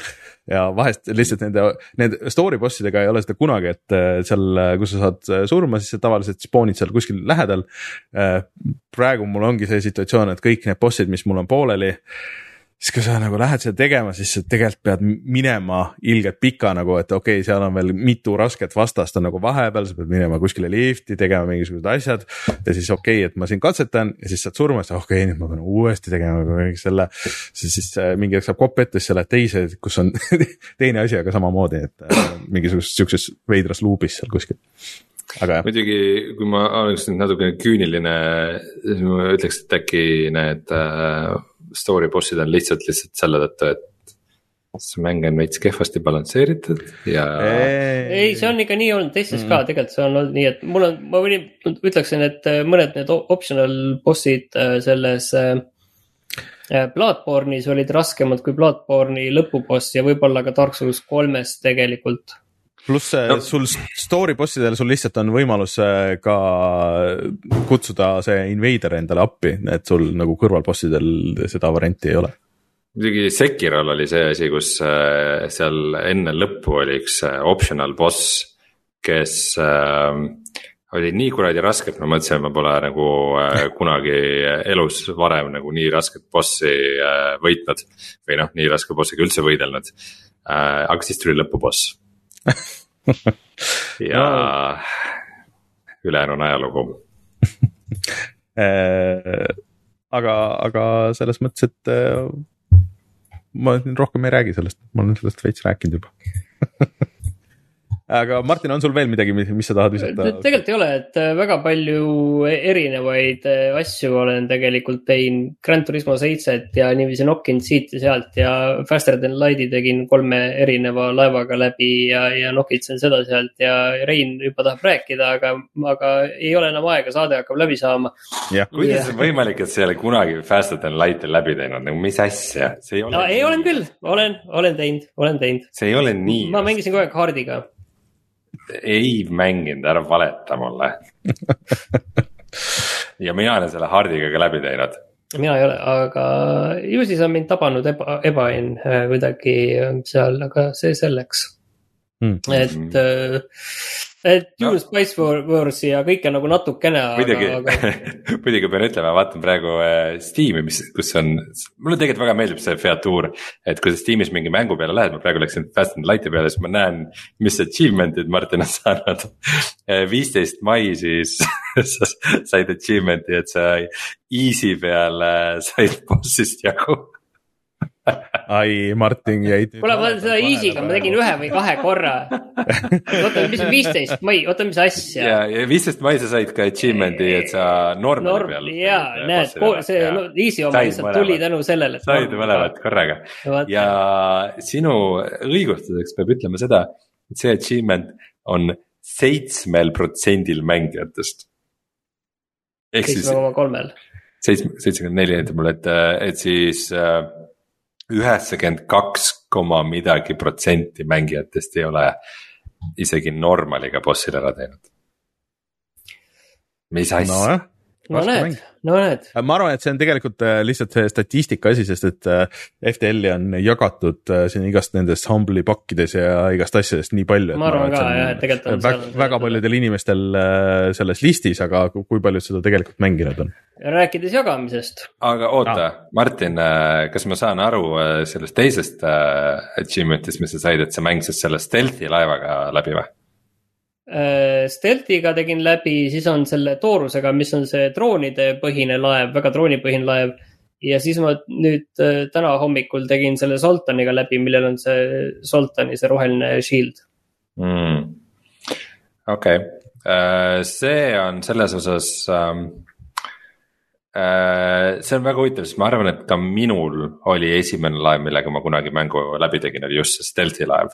Ja vahest lihtsalt nende, nende story boss idega ei ole seda kunagi, et seal, kus sa saad surma, siis sa tavaliselt spoon'id seal kuskil lähedal. praegu mul ongi see situatsioon, et kõik need bossid, mis mul on pooleli siis kui sa nagu lähed seda tegema, siis sa tegelikult pead minema ilgelt pika nagu, et okei okay,, seal on veel mitu rasket vastast on nagu vahepeal, sa pead minema kuskile lifti, tegema mingisugused asjad. ja siis okei okay,, et ma siin katsetan ja siis saad surma, siis okei okay,, nüüd ma pean uuesti tegema selle. siis, siis äh, mingi hetk saab kopp ette, siis sa lähed teise, kus on teine asi, aga samamoodi, et äh, mingisuguses sihukeses veidras luubis seal kuskil aga jah. muidugi, kui ma oleks nüüd natukene küüniline, siis ma ütleks, et äkki need äh, story boss'id on lihtsalt, lihtsalt selle tõttu, et see mäng on veits kehvasti balansseeritud ja. ei, see on ikka nii olnud teistes mm. ka, tegelikult see on olnud nii, et mul on, ma võin, ütleksin, et äh, mõned need optional bossid äh, selles äh, Bloodborne'is olid raskemad kui Bloodborne'i lõpuboss ja võib-olla ka Dark Souls kolmes tegelikult pluss no. sul story boss idel sul lihtsalt on võimalus äh, ka kutsuda see invader endale appi, et sul nagu kõrvalbossidel seda varianti ei ole. muidugi Sekirol oli see asi, kus äh, seal enne lõppu oli üks äh, optional boss, kes äh, oli nii kuradi raske, et ma mõtlesin, et ma pole nagu äh, kunagi elus varem nagu nii rasket bossi äh, võitnud. või noh, nii raske bossiga üldse võidelnud äh,, aga siis tuli lõpuboss ja no. ülejäänu on ajalugu. Äh, aga, aga selles mõttes, et äh, ma rohkem ei räägi sellest, ma olen sellest veits rääkinud juba aga Martin, on sul veel midagi, mis sa tahad visata? tegelikult ei ole, et äh, väga palju erinevaid äh, asju olen tegelikult teinud. Grand Turismo seitset ja niiviisi nokkinud siit ja sealt ja Faster than Light'i tegin kolme erineva laevaga läbi ja, ja nokitsen seda-sealt ja Rein juba tahab rääkida, aga, aga ei ole enam aega, saade hakkab läbi saama. kuidas on võimalik, et sa ei ole kunagi Faster than Light'i läbi teinud, nagu mis asja? see ei ole no,. ei, olen küll, olen, olen teinud, olen teinud. see ei ole nii. ma mängisin kogu aeg hardiga ei mänginud, ära valeta mulle. Ja mina olen selle hardiga ka läbi teinud. mina ei ole, aga ju siis on mind tabanud eba, ebaõnn äh, kuidagi seal, aga see selleks. Mm.. et äh, et Dune no. Spice Warsi ja kõike nagu natukene. muidugi aga... muidugi pean ütlema, vaatan praegu äh, Steam'i, mis, kus on, mulle tegelikult väga meeldib see featuur. et kui sa Steam'is mingi mängu peale lähed, ma praegu läksin Fast and Light'i peale, siis ma näen, mis achievement'id Martin on saanud. Äh, viisteist mai siis sa said achievement'i, et sa easy peal said boss'ist jagu ai, Martin jäid. kuule, ma seda easy'ga ma tegin ühe või kahe korra. oota, mis viisteist mai, oota, mis asja. ja, ja viisteist mai sa said ka achievement'i, et sa normali Norm, peal. ja, näed, see no, easy oma lihtsalt tuli tänu sellele. said mõlemad korraga ja sinu õigustuseks peab ütlema seda, et see achievement on seitsmel protsendil mängijatest. seitsme koma kolmel. seitsme, seitsekümmend neli näitab mulle, et, et siis äh, üheksakümmend kaks koma midagi protsenti mängijatest ei ole isegi normaliga bossil ära teinud. mis asja no,? no näed, no näed. ma arvan, et see on tegelikult äh, lihtsalt see statistika asi, sest et äh, FTL-i on jagatud äh, siin igast nendest Humble'i pakkides ja igast asjadest nii palju. ma arvan ka jah, et tegelikult on väga, väga paljudel inimestel selles listis, aga kui paljud seda tegelikult mänginud on? rääkides jagamisest. aga oota ah., Martin, kas ma saan aru sellest teisest achievement'ist, mis sa said, et sa mängisid selle stealth'i laevaga läbi või? Äh, Stealthiga tegin läbi, siis on selle toorusega, mis on see droonide põhine laev, väga droonipõhine laev. ja siis ma nüüd äh, täna hommikul tegin selle Soltaniga läbi, millel on see Soltani see roheline shield mm.. okei okay., äh, see on selles osas Äh, see on väga huvitav, sest ma arvan, et ka minul oli esimene laev, millega ma kunagi mängu läbi tegin, oli just see stealth'i laev.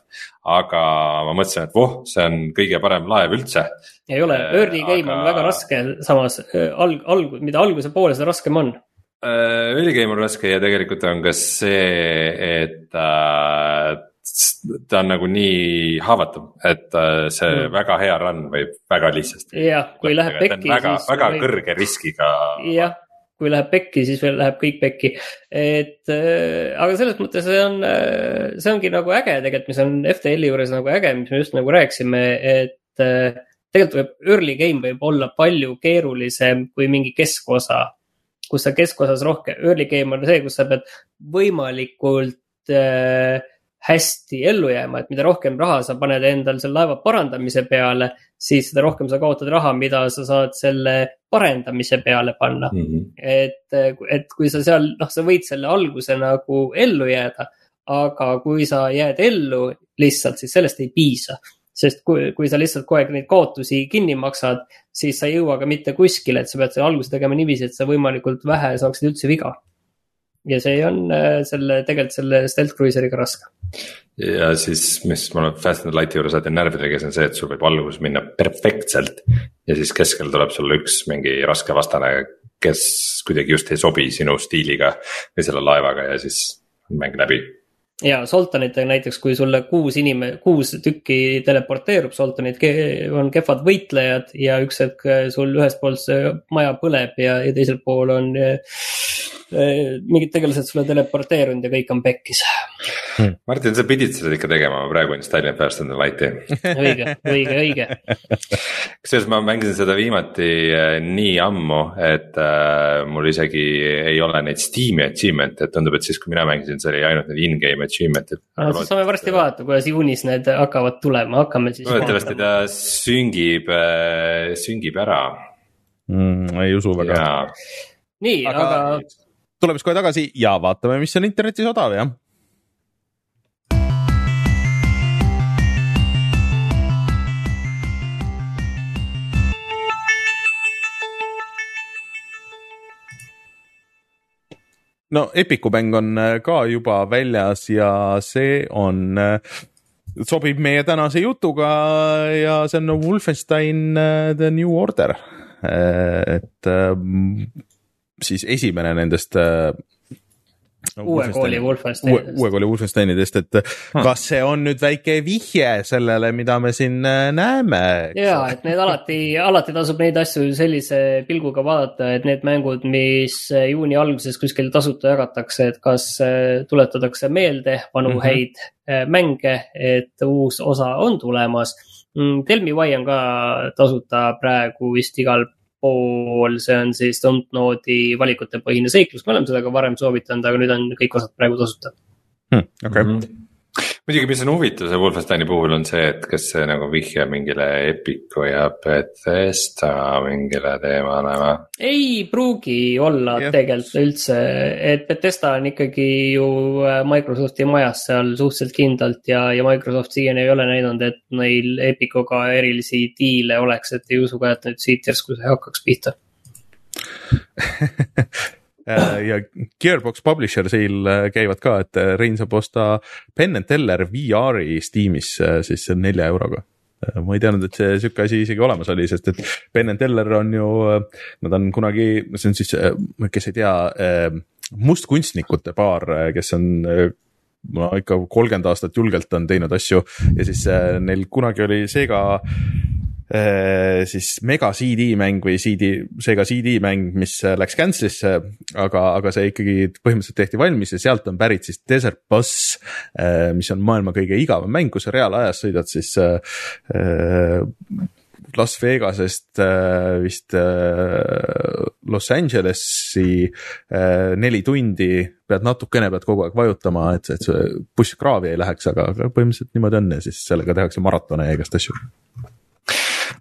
aga ma mõtlesin, et voh, see on kõige parem laev üldse. ei ole, early game aga... on väga raske, samas äh, alg-, alg-, mida alguse poole, seda raskem on. Äh, early game on raske ja tegelikult on ka see, et äh, ta on nagu nii haavatav, et see mm. väga hea run võib väga lihtsasti. jah, kui läheb pekki. väga, väga võib... kõrge riskiga. jah, kui läheb pekki, siis veel läheb kõik pekki. et äh, aga selles mõttes see on, äh, see ongi nagu äge tegelikult, mis on FTL-i juures nagu äge, mis me just nagu rääkisime, et äh, tegelikult võib early game võib olla palju keerulisem kui mingi keskosa. kus sa keskosas rohkem, early game on see, kus sa pead võimalikult äh, hästi ellu jääma, et mida rohkem raha sa paned endal selle laeva parandamise peale, siis seda rohkem sa kaotad raha, mida sa saad selle parendamise peale panna mm. -hmm. et, et kui sa seal, noh, sa võid selle alguse nagu ellu jääda, aga kui sa jääd ellu lihtsalt, siis sellest ei piisa sest kui, kui sa lihtsalt kogu aeg neid kaotusi kinni maksad, siis sa ei jõua ka mitte kuskile, et sa pead selle alguse tegema niiviisi, et sa võimalikult vähe saaksid üldse viga ja see on äh, selle, tegelikult selle Stealth Cruiseriga raske. ja siis, mis mul Fast and Light'i juures alati närvidele käis, on see, et sul võib algus minna perfektselt. Ja siis keskel tuleb sulle üks mingi raske vastane, kes kuidagi just ei sobi sinu stiiliga või selle laevaga ja siis mäng läbi. Ja Soltanitega näiteks, kui sulle kuus inime-, kuus tükki teleporteerub, Soltanid on kehvad võitlejad ja üks hetk sul ühest poolt see maja põleb ja, ja teisel pool on Eh, mingid tegelased sulle teleporteerunud ja kõik on pekkis hmm.. Martin, sa pidid seda ikka tegema, ma praegu installin First and the Light'i õige, õige, õige. kusjuures ma mängisin seda viimati eh, nii ammu, et äh, mul isegi ei ole neid Steam'i achievement'e, et tundub, et siis, kui mina mängisin, see oli ainult need in-game achievement'id. no siis saame varsti vaadata, kuidas juunis need hakkavad tulema, hakkame siis. loodetavasti ta süngib äh,, süngib ära mm,. ei usu väga. nii, aga, aga tuleme siis kohe tagasi ja vaatame, mis on internetis odav, jah. No Epiku mäng on äh, ka juba väljas ja see on, äh, sobib meie tänase jutuga ja see on Wolfenstein äh, The New Order. et siis esimene nendest uue kooli Wolfensteinidest. uue kooli Wolfensteinidest, et hmm. kas see on nüüd väike vihje sellele, mida me siin äh, näeme? ja, et need alati, alati tasub neid asju sellise pilguga vaadata, et need mängud, mis äh, juuni alguses kuskil tasuta jagatakse, et kas tuletatakse meelde vanu mm -hmm. häid mänge, et uus osa on tulemas mm,. Tell me why on ka tasuta praegu vist igal pool, see on siis Don't Node'i valikutepõhine seiklus, me oleme seda ka varem soovitanud, aga nüüd on kõik osad praegu tasuta hmm,. okei okay. mm. -hmm muidugi, mis on huvitav see Wolfensteini puhul on see, et kas see nagu vihjab mingile Epicu ja Bethesda mingile teemale või? ei pruugi olla yeah. tegelikult üldse, et Bethesda on ikkagi ju äh, Microsofti majas seal suhteliselt kindlalt ja, ja Microsoft siiani ei ole näidanud, et neil Epicuga erilisi diile oleks, et ei usu ka, et nüüd siit järsku see hakkaks pihta ja Gearbox Publisher sale äh, käivad ka, et äh, Rein saab osta Penn and Teller VR-i Steamis siis nelja euroga. Ma ei teadnud, et see sihuke asi isegi olemas oli, sest et Penn and Teller on ju, nad on kunagi, see on siis, kes ei tea, mustkunstnikute paar, kes on no ikka kolmkümmend aastat julgelt on teinud asju. Ja siis neil kunagi oli Sega Äh, siis mega CD mäng või CD, seega CD mäng, mis äh, läks cancel'isse, aga, aga see ikkagi põhimõtteliselt tehti valmis ja sealt on pärit siis Desert Bus, äh, mis on maailma kõige igavam mäng, kus sa reaalajas sõidad siis Las Vegasest vist Los Angelesi neli tundi, pead natukene, pead kogu aeg vajutama, et, et see buss kraavi ei läheks, aga põhimõtteliselt niimoodi on ja siis sellega tehakse maratone ja igast asju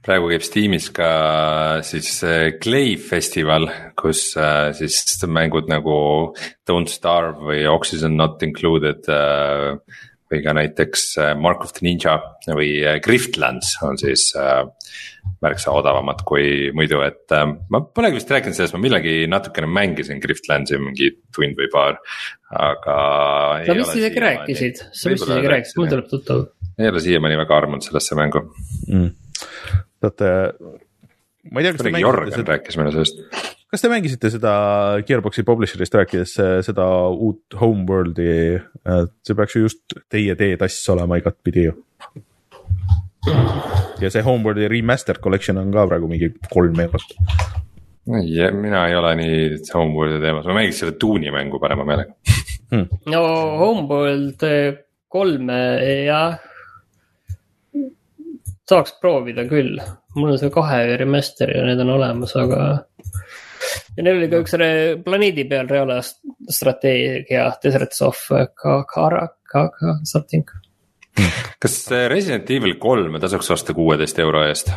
praegu käib Steamis ka siis Clay festival, kus äh, siis mängud nagu Don't Starve või Oxygen Not Included. Äh, või ka näiteks äh, Mark of the Ninja või Griftlands on siis märksa odavamad kui muidu, et ma polegi vist rääkinud sellest, ma millalgi natukene mängisin Griftlandsi mingi tund või paar, aga. sa vist isegi rääkisid, sa vist isegi rääkisid, mul tuleb tuttav. Ei ole siiamaani väga armunud sellesse mängu mm teate, ma ei tea, kas te mängisite seda. rääkis meile sellest. kas te mängisite seda Gearbox'i publisher'ist rääkides seda uut Homeworld'i, see peaks ju just teie teetass olema igatpidi ju. ja see Homeworld'i remastered collection on ka praegu mingi kolm eurot. ei, mina ei ole nii Homeworld'i teemas, ma mängiks selle Dune'i mängu parema meelega hmm.. no Homeworld kolme jah saaks proovida küll, mul on see kahe remaster ja need on olemas, aga. ja neil oli ka üks planeedi peal reaalstrateegia, Deserts of Kara, Kaka, something. kas Resident Evil kolme tasuks osta kuueteist euro eest?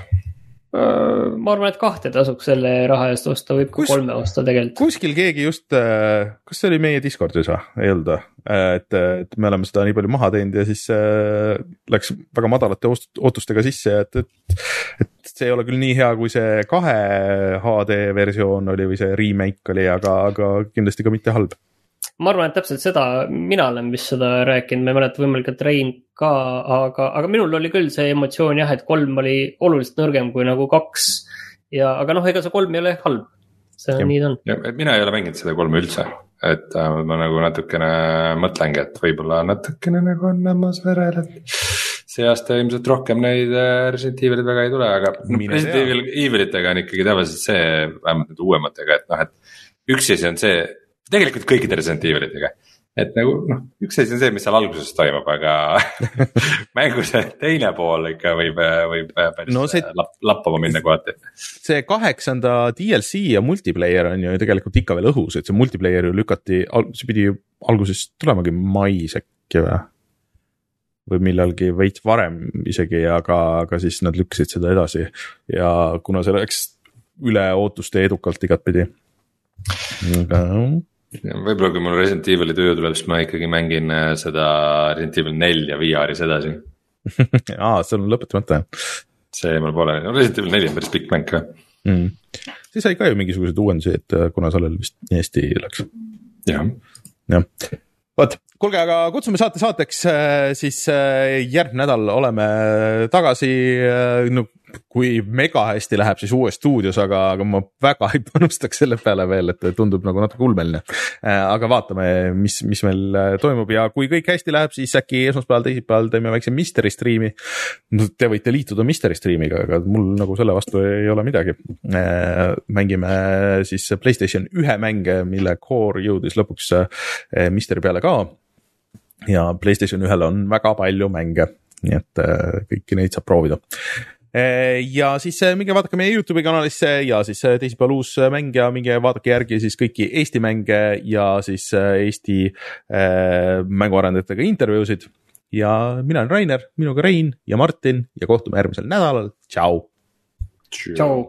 Äh, ma arvan, et kahte tasuks selle raha eest osta, võib ka Kus, kolme osta tegelikult. kuskil keegi just, äh, kas see oli meie Discordis või, ei olnud või? Äh, et, et me oleme seda nii palju maha teinud ja siis läks väga madalate ootustega sisse, et, et. et see ei ole küll nii hea, kui see kahe HD versioon oli või see remake oli, aga, aga kindlasti ka mitte halb ma arvan, et täpselt seda, mina olen vist seda rääkinud, ma ei mäleta, võimalik, et Rein ka, aga, aga minul oli küll see emotsioon jah, et kolm oli oluliselt nõrgem kui nagu kaks. ja, aga noh, ega see kolm ei ole halb, see on, nii ta on. mina ei ole mänginud seda kolme üldse, et äh, ma nagu natukene mõtlengi, et võib-olla natukene nagu on hammas verel, et see aasta ilmselt rohkem neid äh, Resident Evil'id väga ei tule, aga Resident Evil, Evilitega on ikkagi tavaliselt see, vähemalt nüüd uuematega, et noh, et üks asi on see tegelikult kõikide Resident Evilitega. et nagu noh, üks asi on see, mis seal alguses toimub, aga mängu see teine pool ikka võib, võib päris no see, lapp, lappama minna kohati. see kaheksanda DLC ja multiplayer on ju tegelikult ikka veel õhus, et see multiplayer ju lükati, see pidi ju alguses tulemagi mais äkki või? või millalgi veits varem isegi, aga, aga siis nad lükkasid seda edasi ja kuna see läks üle ootuste edukalt igatpidi. aga võib-olla kui mul Resident Evil'i töö tuleb, siis ma ikkagi mängin äh, seda Resident Evil nelja VR-is edasi. Aa, see on lõpetamata see mul pole, no Resident Evil neli on päris pikk mäng ka mm.. see sai ka ju mingisuguseid uuendusi, et äh, kuna sellel vist nii hästi läks. jah. jah, vot, kuulge, aga kutsume saate saateks, äh, siis järgmine nädal oleme tagasi, no kui mega hästi läheb, siis uues stuudios, aga, aga ma väga ei panustaks selle peale veel, et tundub nagu natuke ulmeline. Äh, aga vaatame, mis, mis meil äh, toimub ja kui kõik hästi läheb, siis äkki esmaspäeval, teisipäeval teeme väikse Mystery Stream'i. te võite liituda Mystery Stream'iga, aga mul nagu selle vastu ei ole midagi. Äh, mängime siis Playstation ühe mänge, mille core jõudis lõpuks Mystery peale ka ja Playstation ühel on väga palju mänge nii et kõiki neid saab proovida ja siis minge vaadake meie Youtube'i kanalisse ja siis teisipäeval uus mäng ja minge vaadake järgi siis kõiki Eesti mänge ja siis Eesti äh, mänguarendajatega intervjuusid. ja mina olen Rainer, minuga Rein ja Martin ja kohtume järgmisel nädalal, tšau. tšau.